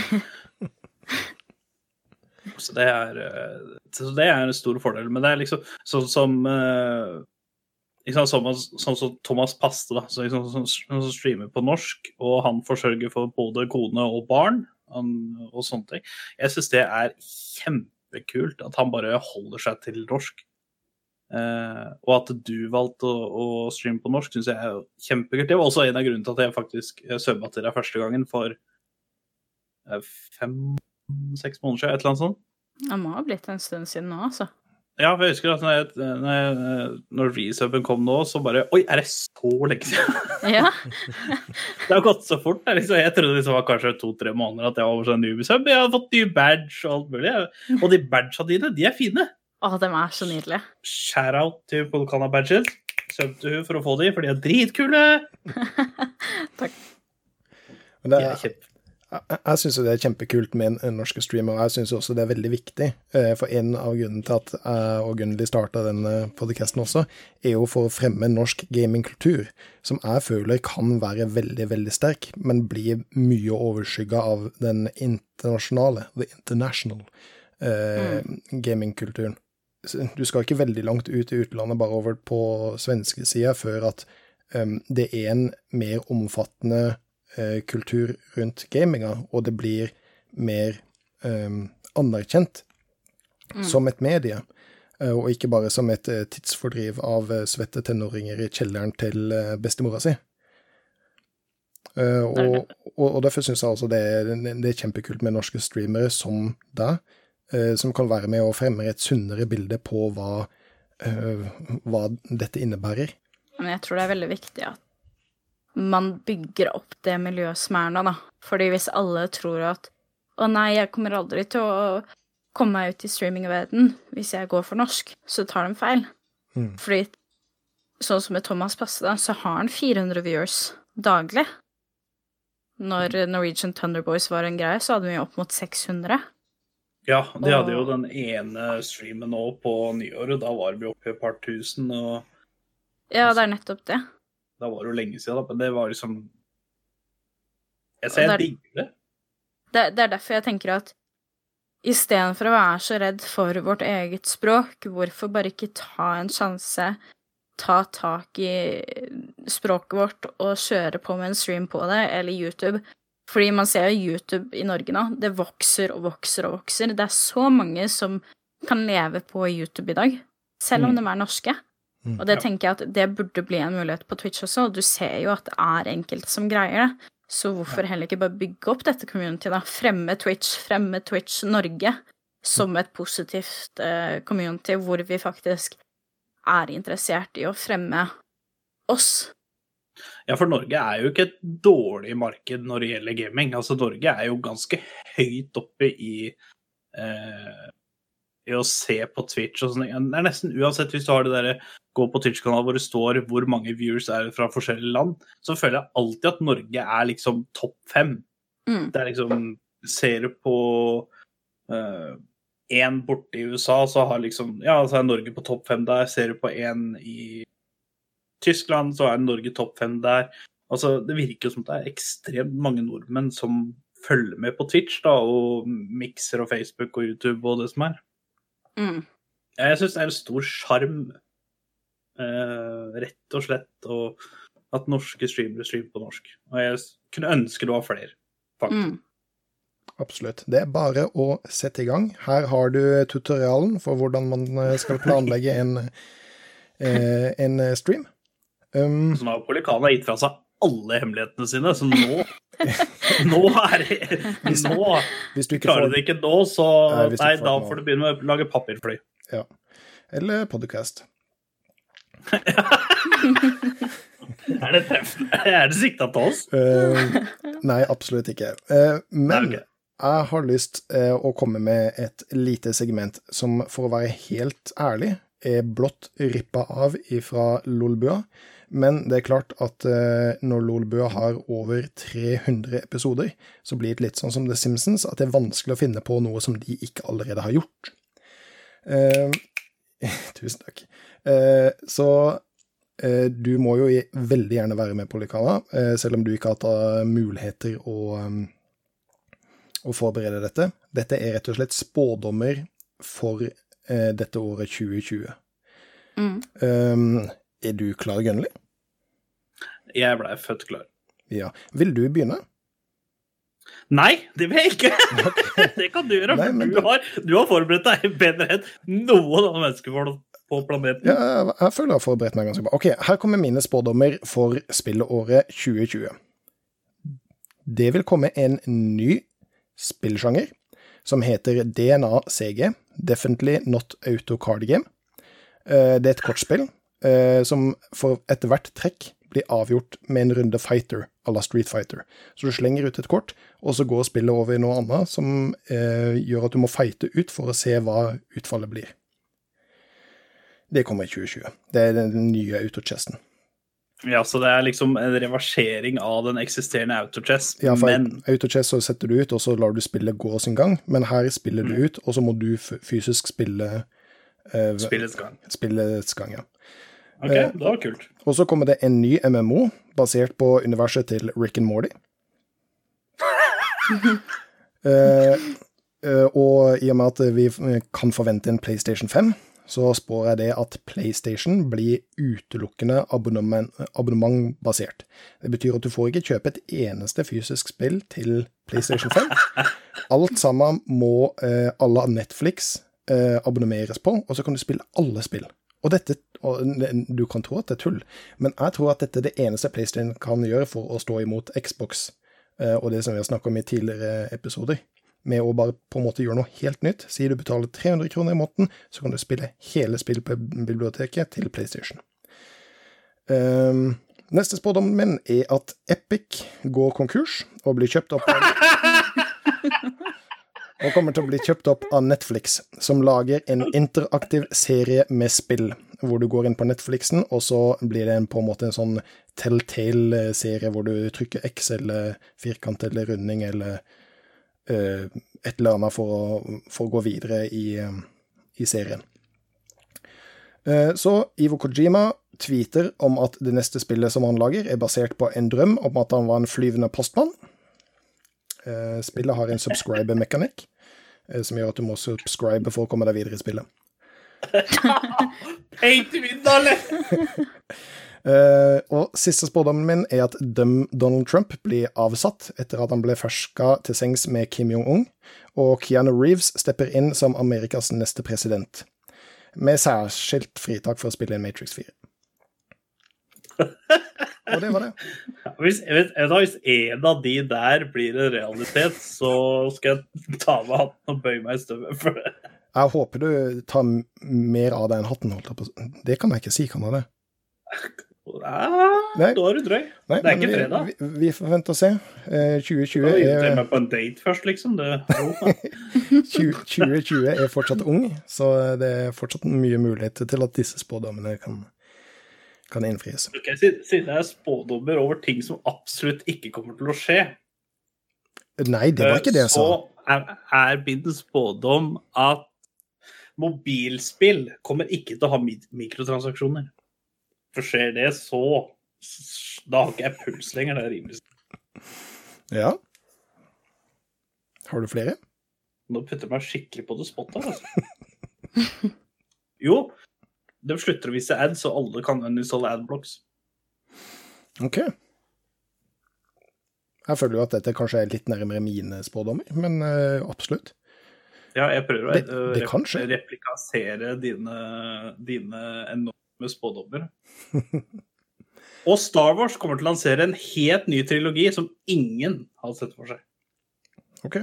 Så det er, eh, så det er en stor fordel. Men det er liksom sånn som eh, sant, sånn, som, som Thomas Paste, da, så liksom, som, som streamer på norsk, og han forsørger for både kone og barn han, og sånne ting. Jeg syns det er kjempekult at han bare holder seg til norsk. Eh, og at du valgte å, å streame på norsk, syns jeg er kjempekult. Det var også en av grunnene til at jeg faktisk subba til deg første gangen for eh, fem-seks måneder siden, et eller annet sånt. Det må ha blitt en stund siden nå, altså. Ja, for jeg husker at når, jeg, når, jeg, når resubben kom nå, så bare Oi, er det så lenge siden? Ja. det har gått så fort. er Liksom, jeg trodde det var kanskje to-tre måneder at jeg var over sånn newbie-sub. Jeg har fått ny badge og alt mulig. Og de badgene dine, de er fine. Å, de er så nydelige. Shout-out til Polkana badges. Sub hun for å få de, for de er dritkule. Men det er. Jeg jeg syns det er kjempekult med en, norsk streamer, og jeg syns også det er veldig viktig. eh, For en av grunnene til at jeg og Gunnli starta denne podcasten også, er jo for å fremme norsk gamingkultur, som jeg føler kan være veldig, veldig sterk, men blir mye overskygga av den internasjonale, the international, eh, gamingkulturen. Du skal ikke veldig langt ut i utlandet, bare over på svenskesida, før at um, det er en mer omfattende eh, kultur rundt gaminga, og det blir mer em, anerkjent som et medie, eh, og ikke bare som et eh, tidsfordriv av eh, svette tenåringer i kjelleren til eh, bestemora si. Eh, og, og, derfor syns jeg altså det er, det er kjempekult med norske streamere som deg, eh, som kan være med og fremme et sunnere bilde på hva, eh, hva dette innebærer. Men jeg tror det er veldig viktig at man bygger opp det miljøet som er nå, da. Fordi hvis alle tror at å nei, jeg kommer aldri til å komme meg ut i streamingverdenen hvis jeg går for norsk, så tar de feil. Mm. Fordi sånn som med Thomas Passe, da, så har han 400 viewers daglig. Når Norwegian Thunderboys var en greie, så hadde vi opp mot 600. Ja, de hadde jo den ene streamen nå på nyåret. Da var vi oppe i et par tusen, og Ja, det er nettopp det. Da var det jo lenge siden, da. Men det var liksom Jeg ser jeg er- digger det. det, det er derfor jeg tenker at istedenfor å være så redd for vårt eget språk, hvorfor bare ikke ta en sjanse, ta tak i språket vårt og kjøre på med en stream på det, eller YouTube? Fordi man ser jo YouTube i Norge nå, det vokser og vokser og vokser. Det er så mange som kan leve på YouTube i dag, selv om Mm. de er norske. Mm. Og det Ja. tenker jeg at det burde bli en mulighet på Twitch også, og du ser jo at det er enkelte som greier det. Så hvorfor heller ikke bare bygge opp dette community, da? Fremme Twitch, fremme Twitch Norge som et positivt eh, community hvor vi faktisk er interessert i å fremme oss. Ja, for Norge er jo ikke et dårlig marked når det gjelder gaming. Altså, Norge er jo ganske høyt oppe i eh, i å se på Twitch og sånn. Det er nesten uansett hvis du har det derre gå på Twitch-kanalen hvor det står hvor mange viewers er fra forskjellige land, så føler jeg alltid at Norge er liksom topp fem. Mm. Det er liksom Ser du på én borte i USA, så har liksom Ja, så er Norge på topp fem der. Ser du på én i Tyskland, så er Norge topp fem der. Altså, det virker jo som det er ekstremt mange nordmenn som følger med på Twitch, da, og mikser og Facebook og YouTube og det som er. Mm. Jeg syns det er en stor sjarm, eh, rett og slett, og at norske streamere streamer på norsk. Og jeg kunne ønske det var flere, faktisk. Mm. Absolutt. Det er bare å sette i gang. Her har du tutorialen for hvordan man eh, skal planlegge en, eh, en stream. Um, Så nå har Polikana gitt fra seg alle hemmelighetene sine, så nå Nå er det Nå hvis du ikke Klarer får du det ikke nå, så Nei, Nei, får da får du begynne med å lage papirfly. Eller podcast. Er det treffende? Er det sikta til oss? Uh, nei, absolutt ikke. Uh, men okay. jeg har lyst uh, å komme med et lite segment som, for å være helt ærlig, er blått rippa av ifra Lolbua. Men det er klart at når Lolbua har over 300 episoder, så blir det litt sånn som The Simpsons, at det er vanskelig å finne på noe som de ikke allerede har gjort. Eh, tusen takk. Eh, så eh, du må jo veldig gjerne være med på Likana, eh, selv om du ikke har hatt muligheter å, um, å forberede dette. Dette er rett og slett spådommer for eh, dette året 2020. Mm. Um, er du klar, Gunnli? Jeg blei født klar. Ja. Vil du begynne? Nei, det vil jeg ikke! det kan du gjøre, Nei, for men du, det- har, du har forberedt deg bedre enn noen andre mennesker på, planeten. Ja, jeg, jeg føler jeg har forberedt meg ganske bra. Ok, her kommer mine spådommer for spilleåret 2020. Det vil komme en ny spillsjanger som heter DNA CG, Definitely Not Auto Card Game. Eh, Det er et kortspill eh, som for etter hvert trekk blir avgjort med en runde fighter à la Street Fighter. Så du slenger ut et kort, og så går spillet over i noe annet som eh, gjør at du må fighte ut for å se hva utfallet blir. Det kommer i 2020. Det er den nye autochesten. Ja, Så det er liksom en reversering av den eksisterende autochess, Ja, for men autochess så setter du ut, og så lar du spillet gå sin gang, men her spiller du ut, og så må du fysisk spille eh, spillets gang. spillets gang, ja. Ok, Eh, det var kult. Og så kommer det en ny MMO basert på universet til Rick and Morty. Eh, eh, og i og med at vi kan forvente en PlayStation 5, så spår jeg det at PlayStation blir utelukkende abonnement, abonnementbasert. Det betyr at du får ikke kjøpe et eneste fysisk spill til PlayStation 5. Alt sammen må eh, alle Netflix eh, abonneres på, og så kan du spille alle spill. Og dette, og du kan tro at det er tull, men jeg tror at dette er det eneste PlayStation kan gjøre for å stå imot Xbox, eh, og det som vi har snakket om i tidligere episoder. Med å bare på en måte gjøre noe helt nytt. Si du betaler 300 kroner i måneden, så kan du spille hele spillet på biblioteket til PlayStation. Um, neste spådommen min er at Epic går konkurs og blir kjøpt opp av og kommer til å bli kjøpt opp av Netflix, som lager en interaktiv serie med spill, hvor du går inn på Netflixen, og så blir det en, på en måte en sånn telltale-serie hvor du trykker X eller firkant eller runding eller et eller annet for å, for å gå videre i, eh, i serien. Eh, så Ivo Kojima tweeter om at det neste spillet som han lager, er basert på en drøm om at han var en flyvende postmann. Eh, Spillet har en subscriber-mekanikk, eh, som gjør at du må subscribe for å komme deg videre i spillet. Eller? Eh, og siste spådommen min er at Donald Trump blir avsatt etter at han ble ferska til sengs med Kim Jong-un, og Keanu Reeves stepper inn som Amerikas neste president, med særskilt fritak for å spille inn Matrix 4. Og det var det. Hvis, hvis en av de der blir en realitet, så skal jeg ta av meg hatten og bøye meg i støvet. For det. Jeg håper du tar mer av deg enn hatten, holdt jeg på. Det kan jeg ikke si, kan jeg det? Ah, Nei. Da er du drøy. Nei, Det er ikke fredag. Vi, vi får vente og se. Eh, 2020 Da inviterer jeg er, meg på en date først, liksom. Det, 2020 er fortsatt ung, så det er fortsatt mye mulighet til at disse spådommene kan, kan innfries. Okay, siden jeg er spådommer over ting som absolutt ikke kommer til å skje, Nei, det var ikke det jeg sa. så er, er min spådom at mobilspill kommer ikke til å ha mikrotransaksjoner. For skjer det, så Da har ikke jeg puls lenger. Det er rimelig Ja. Har du flere? Nå putter jeg meg skikkelig på det spottet, altså. jo, de slutter å vise ads, så alle kan uninstalle adblocks. Ok. Jeg føler jo at dette kanskje er litt nærmere mine spådommer, men uh, absolutt. Ja, jeg prøver å Det- eh, det replikasere dine, dine enorme spådommer. Og Star Wars kommer til å lansere en helt ny trilogi som ingen har sett for seg. Ok.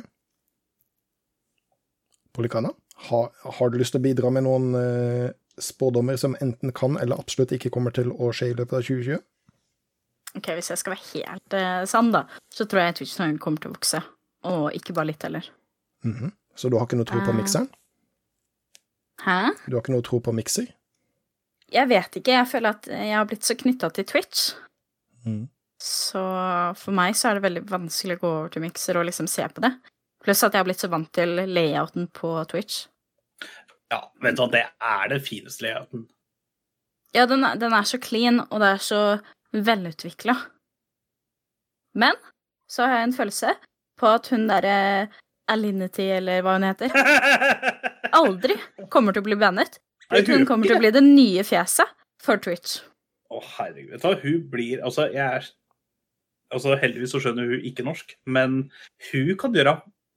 Polikana, ha, har du lyst til å bidra med noen eh, spådommer som enten kan eller absolutt ikke kommer til å skje i løpet av 2020? Ok, Hvis jeg skal være helt eh, sann, da, så tror jeg Twitch Time kommer til å vokse. Og ikke bare litt heller. Mhm. Så du har ikke noe tro på Eh. mikseren? Hæ? Du har ikke noe tro på mikser? Jeg vet ikke. Jeg føler at jeg har blitt så knytta til Twitch. Mm. Så for meg så er det veldig vanskelig å gå over til mikser og liksom se på det. Pluss at jeg har blitt så vant til layouten på Twitch. Ja, vet du hva, det er den fineste layouten. Ja, den er, den er så clean, og det er så velutvikla. Men så har jeg en følelse på at hun derre Alinity, eller hva hun heter, aldri kommer til å bli bannet. Nei, Hun kommer til å bli det nye fjeset for Twitch. Å, herregud. Vet hun blir Altså, jeg er altså Heldigvis så skjønner hun ikke norsk, men hun kan gjøre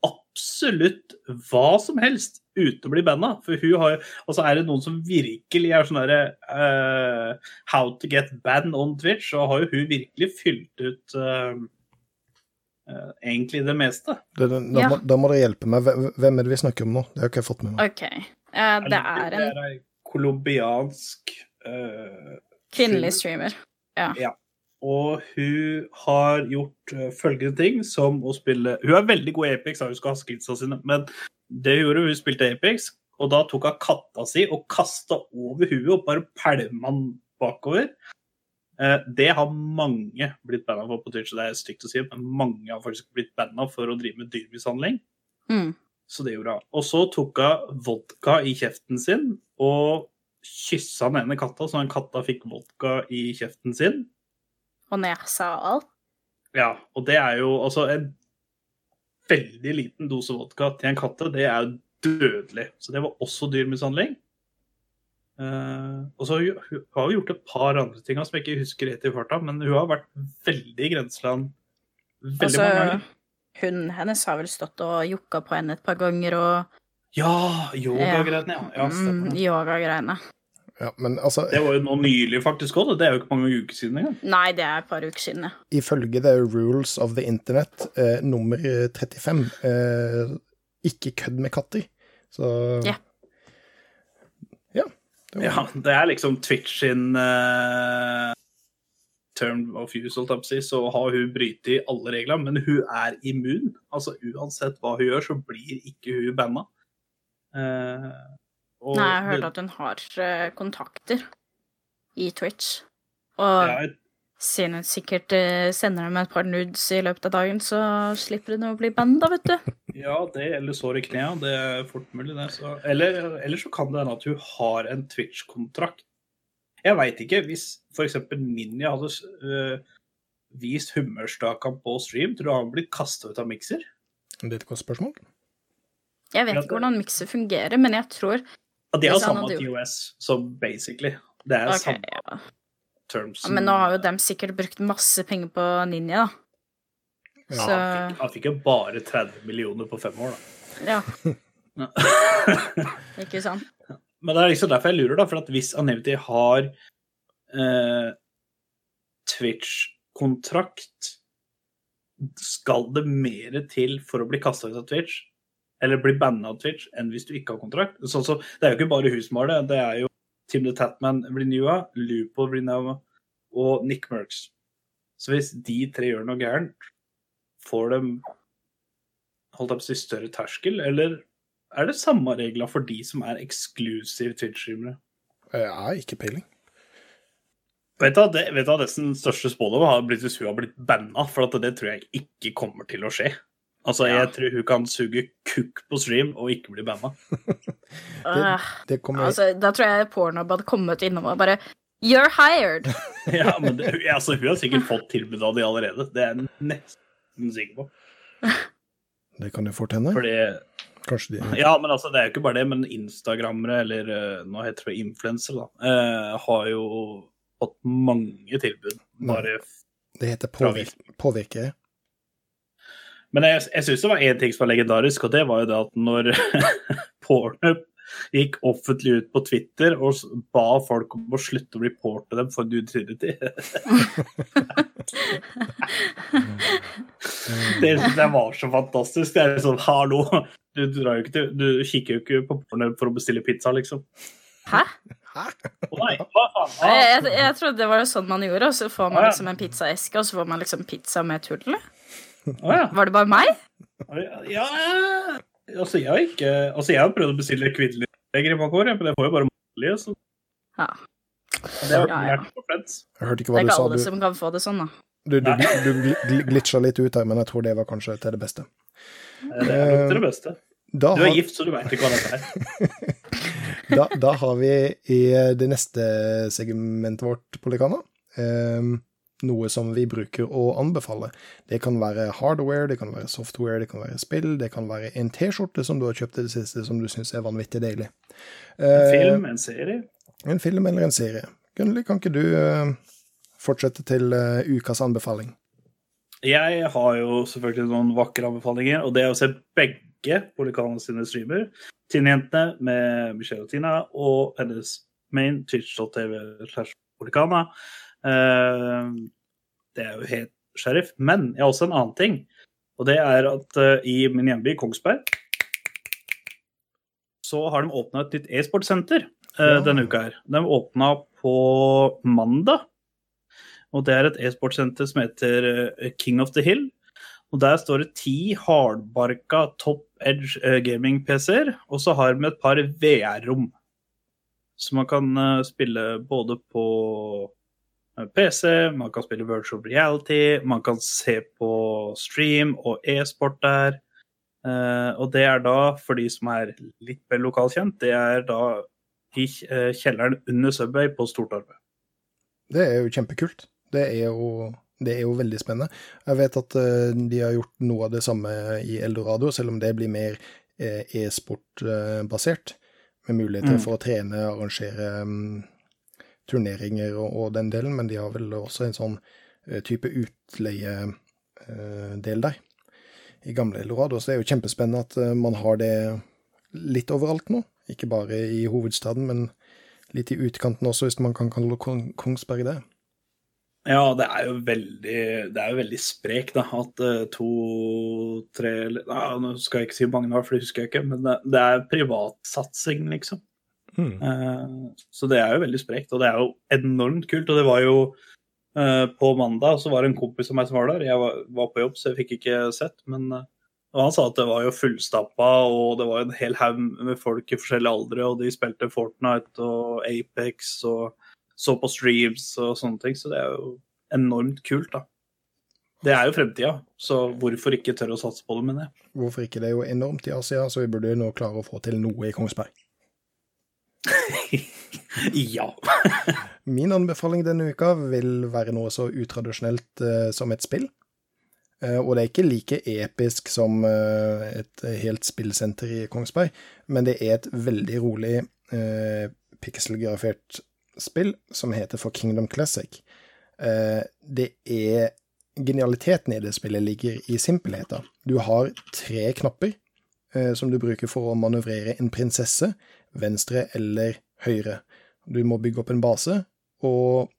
absolutt hva som helst uten å bli banna. For hun har Altså er det noen som virkelig er sånn derre uh, How to get banned on Twitch, så har jo hun virkelig fylt ut uh, uh, egentlig det meste. Det, det, da, Ja. må, da må dere hjelpe meg. Hvem- er det vi snakker om nå? Det har ikke jeg fått med meg. OK. Eh, det er en ei colombiansk uh, kvinnelig streamer. Ja Og hun har gjort uh, følgende ting, som å spille Hun er veldig god i Apex, da, hun skal ha skillsa sine, men det hun gjorde, hun spilte Apex, og da tok hun katta si og kasta over huet og bare pælma den bakover. Eh, Det har mange blitt banna for på Twitch, det er stygt å si, men mange har faktisk blitt banna for å drive med dyremishandling. Mm. Så det gjorde hun. Og så tok hun vodka i kjeften sin og kyssa den ene katta, så den katta fikk vodka i kjeften sin. Og nesa og alt. Ja, og det er jo altså en veldig liten dose vodka til en katte, det er jo dødelig. Så det var også dyremishandling. Uh, og så har hun, hun har hun gjort et par andre ting som jeg ikke husker rett i farta, men hun har vært veldig i grenseland veldig Altså, mange ganger. Hunden hennes har vel stått og jokka på henne et par ganger og Ja, yogagreiene, ja. ja mm, yogagreiene. Ja, men altså, Det var jo nå nylig faktisk òg, det er jo ikke mange uker siden engang. Nei, det er et par uker siden, ja. ifølge the rules of the internet, eh, nummer 35, eh, ikke kødd med katter. Så Ja. Ja. Det var, Ja, det er liksom Twitch sin eh, term of use, så har hun brytet i alle regler, men hun er immun. Altså uansett hva hun gjør, så blir ikke hun banna. Eh, og Nei, jeg har hørt at hun har eh, kontakter i Twitch. Og ja, siden hun sikkert eh, sender dem et par nudes i løpet av dagen, så slipper hun å bli banda, vet du. ja, det eller sår i knærne, det er fort mulig, det. Så, eller, eller så kan det hende at hun har en Twitch-kontrakt. Jeg veit ikke. Hvis f.eks. Ninja hadde uh, vist humørstaka på stream, tror du han blitt kasta ut av mikser? det er et godt spørsmål. Jeg vet ikke hvordan mikser fungerer, men jeg tror Ja, er Hvis samme hadde TOS, så basically. Det er okay, samme ja. terms. Ja, Men nå har jo dem sikkert brukt masse penger på Ninja, da. Ja, Så han, fikk, han fikk jo bare 30 millioner på fem år, da. ja, Ja. ikke sant? Men det er liksom derfor jeg lurer, da. For at hvis Anevity har eh, Twitch-kontrakt, skal det mer til for å bli kasta ut av Twitch? Eller bli banna av Twitch enn hvis du ikke har kontrakt? Så, så, det er jo ikke bare husmålet. det. Er jo Tim the Tatman blir renewa, Lupo renewa og Nick Merks. Så hvis de tre gjør noe gærent, får de holdt opp, større terskel, eller er det samme regler for de som er eksklusive Twitch-streamere? Jeg har ikke peiling. Vet du, hva, det, vet du hva nesten største spådommen har blitt hvis hun har blitt banna, for at det tror jeg ikke kommer til å skje. Altså, Ja. Jeg tror hun kan suge kukk på stream og ikke bli banna. det, Det kommer altså, da tror jeg Pornhub hadde kommet innom og bare You're hired! ja, men det, altså, Hun har sikkert fått tilbud av de allerede. Det er jeg nesten sikker på. Det kan jo fort hende. Fordi, Kanskje de ja, men altså, Det er jo ikke bare det, men instagrammere, eller eh, nå heter det influensere, da, eh, har jo fått mange tilbud. Bare Det heter påvirke. påvirke. Men jeg, jeg syns det var én ting som var legendarisk, og det var jo det at når Pornhub gikk offentlig ut på Twitter og ba folk om å slutte å reporte dem for nudity Det det, var så fantastisk. Det er liksom, hallo, du, drar jo ikke til, du kikker jo ikke på porno for å bestille pizza, liksom. Hæ? Hæ? Oh, nei, hva faen? Jeg, Ah, jeg, jeg trodde det var sånn man gjorde, og så får man Ah, liksom en pizzaeske, og så får man liksom pizza med tull. å ja. Var det bare meg? ja. Altså, jeg har ikke Altså, jeg har prøvd å bestille kvinnelige i mange år, men jeg får jo bare mannlige, så Ja. det har Ja, ja. Jeg hørte ikke hva du sa. Det er ikke alle Du, som kan få det sånn, da. du, du, du du glitcha litt ut her, men jeg tror det var kanskje til det beste. Det er nok det beste. Da Du er har, gift, så du veit ikke hva dette er. da, da har vi i det neste segmentet vårt, Polikana, eh, noe som vi bruker å anbefale. Det kan være hardware, det kan være software, det kan være spill, det kan være en T-skjorte som du har kjøpt i det siste som du syns er vanvittig deilig. En Eh, film, en serie. En film eller en serie. Gunnli, kan ikke du eh, fortsette til eh, ukas anbefaling? Jeg har jo selvfølgelig noen vakre anbefalinger, og det er å se begge Polikana sine streamer. Tinnejentene med Michelle og Tina, og hennes main Twitch.tv slash Polikana. Eh, det er jo helt sheriff. Men jeg har også en annen ting. Og det er at eh, i min hjemby Kongsberg så har de åpna et nytt e-sportsenter eh, Ja. denne uka her. De åpna på mandag. Og det er et e-sportsenter som heter King of the Hill. Og der står det ti hardbarka top edge gaming-PC-er, og så har vi et par VR-rom. Så man kan spille både på PC, man kan spille virtual reality, man kan se på stream og e-sport der. Eh, og det er da, for de som er litt mer lokalkjent, det er da i eh, kjelleren under Subway på Stortorvet. Det er jo kjempekult. Det er jo, det er jo veldig spennende. Jeg vet at eh, de har gjort noe av det samme i Eldorado, selv om det blir mer e-sport-basert, med muligheter Mm. for å trene, arrangere mm, turneringer og, og den delen, men de har vel også en sånn eh, type utleie-del der. I gamle Eldorado, så det jo kjempespennende at eh, man har det litt overalt nå. Ikke bare i hovedstaden, men litt i utkanten også, hvis man kan kalle Kongsberg det. Ja, det er jo veldig, veldig sprek, da. At eh, to, tre ja, Nå skal jeg ikke si mange for det husker jeg ikke, men det, det er privatsatsing, liksom. Eh, så det er jo veldig sprekt, og det er jo enormt kult. Og det var jo uh, på mandag, så var det en kompis av meg som var der. Jeg var, var på jobb, så jeg fikk ikke sett, men uh, han sa at det var jo fullstappa, og det var en hel haug med folk i forskjellige aldre, og de spilte Fortnite og Apex og så på streams og sånne ting, så det er jo enormt kult, da. Det er jo fremtida, så hvorfor ikke tørre å satse på det, mener jeg. Hvorfor ikke? Det er jo enormt i Asia, så vi burde jo nå klare å få til noe i Kongsberg. ja. Min anbefaling denne uka vil være noe så utradisjonelt eh, som et spill. Eh, og det er ikke like episk som eh, et helt spillsenter i Kongsberg, men det er et veldig rolig eh, pikselgrafert spill som heter For Kingdom Classic. Det er Genialiteten i det spillet ligger i simpelheten. Du har tre knapper som du bruker for å manøvrere en prinsesse, venstre eller høyre. Du må bygge opp en base og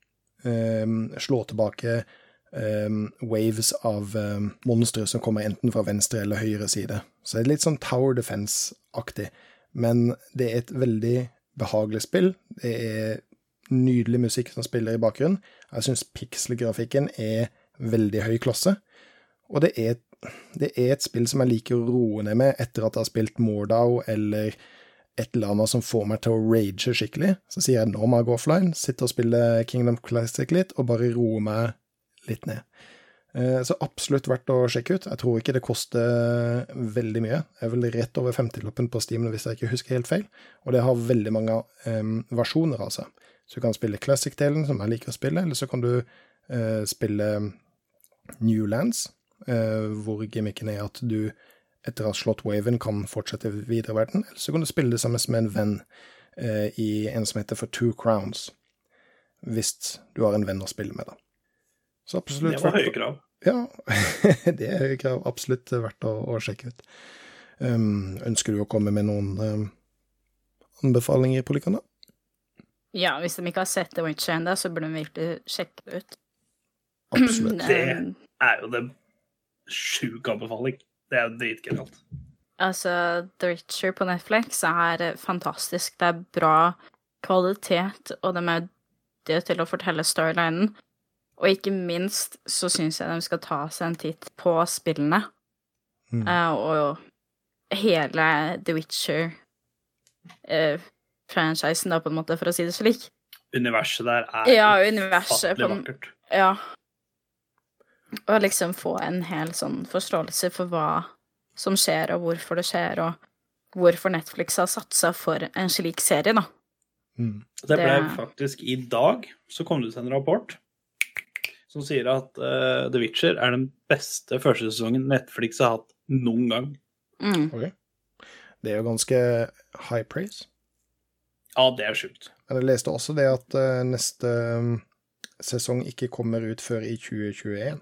eh, slå tilbake eh, waves av eh, monstre som kommer enten fra venstre eller høyre side. Så det er litt sånn Tower Defense-aktig, men det er et veldig behagelig spill. Det er nydelig musikk som spiller i bakgrunnen. Jeg syns pikselgrafikken er veldig høy klasse, og det er, det er et spill som jeg liker å roe ned med etter at jeg har spilt Mordau eller et eller annet som får meg til å rage skikkelig. Så sier jeg nå må jeg gå offline, sitte og spille Kingdom Classic litt, og bare roe meg litt ned. Eh, Så absolutt verdt å sjekke ut. Jeg tror ikke det koster veldig mye. Det er vel rett over 50-lappen på Steam hvis jeg ikke husker helt feil. Og det har veldig mange um, versjoner av seg. Så du kan spille Classic-delen, som jeg liker å spille, eller så kan du uh, spille Newlands, uh, hvor gimmicken er at du etter å ha slått waven kan fortsette videre i verden, eller så kan du spille det sammen med en venn eh, i en som heter For Two Crowns, hvis du har en venn å spille med, da. Så absolutt Det var høye krav. ja, det er krav absolutt verdt å, å sjekke ut. Um, ønsker du å komme med noen um, anbefalinger, Polikana? Ja, hvis de ikke har sett The Witcher ennå, så burde de virkelig sjekke det ut. Absolutt. Det- er jo den sjuk anbefaling. Det er dritgenialt. Altså, The Witcher på Netflix er eh, fantastisk. Det er bra kvalitet, og de er dyktige til å fortelle storylinen. Og ikke minst så syns jeg de skal ta seg en titt på spillene. Mm. Uh, og hele The Witcher-franchisen, da, på en måte, for å si det slik. Universet der er Ja, universet på vakkert. Ja. Og liksom få en hel sånn forståelse for hva som skjer, og hvorfor det skjer, og hvorfor Netflix har satsa for en slik serie, da. Mm. Det ble Det- faktisk i dag så kom det ut en rapport som sier at uh, The Witcher er den beste første sesongen Netflix har hatt noen gang. Mm. Ok. Det er jo ganske high praise. Ja, det er sjukt. Men jeg leste også det at uh, neste um, sesong ikke kommer ut før i 2021.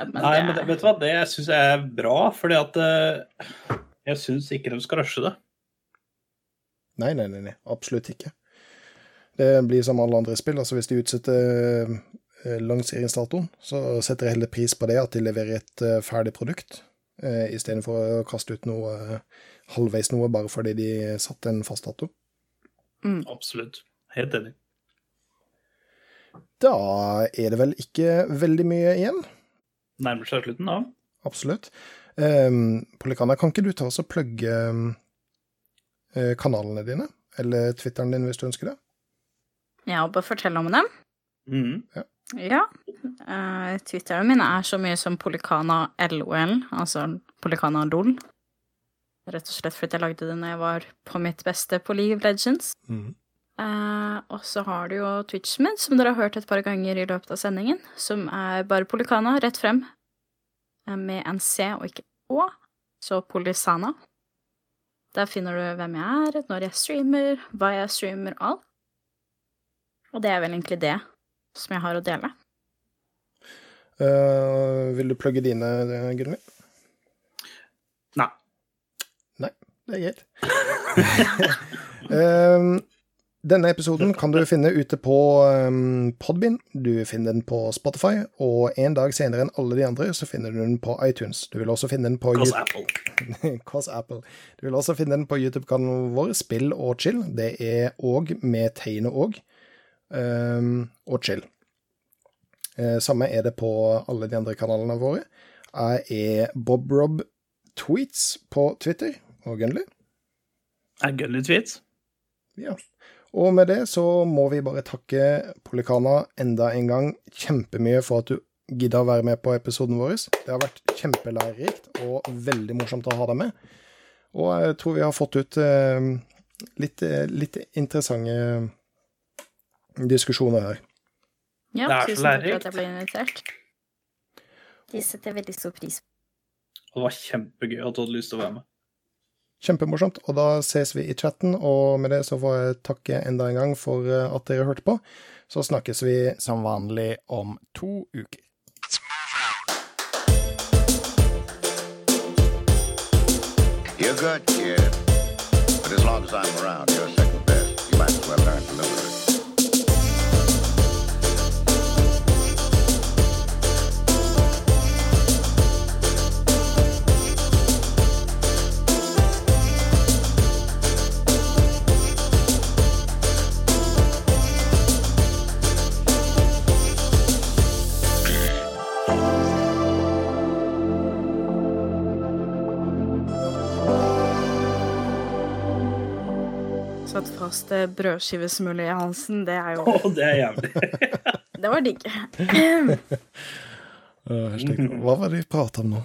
Men Nei, det- men det, vet du hva, det syns jeg er bra, fordi at eh, jeg syns ikke de skal rushe det. Nei, nei, nei, nei, absolutt ikke. Det blir som alle andre spill. altså Hvis de utsetter Langseringsdatoen lanseringsdatoen, så setter jeg heller pris på det at de leverer et eh, ferdig produkt, eh, istedenfor å kaste ut noe eh, halvveis noe bare fordi de satte en fast dato. Absolutt. Helt enig. Da er det vel ikke veldig mye igjen. Nærmer seg slutten, da. Absolutt. Um, Polikana, kan ikke du ta oss og plugge eh, kanalene dine? Eller Twitteren din, hvis du ønsker det? Ja, og bare fortell om dem. Mhm. Ja. Uh, Twitteren min er så mye som Polikana LOL, altså Polikana LOL. Rett og slett fordi jeg lagde det når jeg var på mitt beste på League of Legends. Eh, og så har du jo Twitchmen, min, som dere har hørt et par ganger i løpet av sendingen, som er bare Polikana, rett frem, eh, med en C og ikke Å, så Polisana. Der finner du hvem jeg er, når jeg streamer, hva jeg streamer, alt. Og det er vel egentlig det som jeg har å dele. Uh, vil du plugge dine, Gunnli? Nei. Nei, det er greit. um, denne episoden kan du finne ute på um, Podbean, du finner den på Spotify, og en dag senere enn alle de andre så finner du den på iTunes. Du vil også finne den på Cause Apple. Cause Apple. Du vil også finne den på YouTube-kanalen vår, Spill og chill. Det er òg med tegnet òg, um, og chill. Eh, samme er det på alle de andre kanalene våre. Jeg er BobRob Tweets på Twitter, og Gunly. Er Gunly tweets? Ja. Og med det så må vi bare takke Polikana enda en gang kjempemye for at du gidda å være med på episoden vår. Det har vært kjempelærerikt og veldig morsomt å ha deg med. Og jeg tror vi har fått ut eh, litt, eh, litt interessante diskusjoner her. Ja, Det tusen takk for at jeg ble invitert. De setter veldig stor pris på. Og det var kjempegøy at du hadde lyst til å være med. Kjempemorsomt. Og da ses vi i chatten, og med det så får jeg takke enda en gang for eh, at dere hørte på. Så snakkes vi som vanlig om to uker. You're good, kid. But as long as I'm around, you're second best. You might as well learn to live with Satt fast eh, brødskivesmulle i halsen, det er jo Å, det er jævlig. Det var digg. Hva var det vi prata om nå?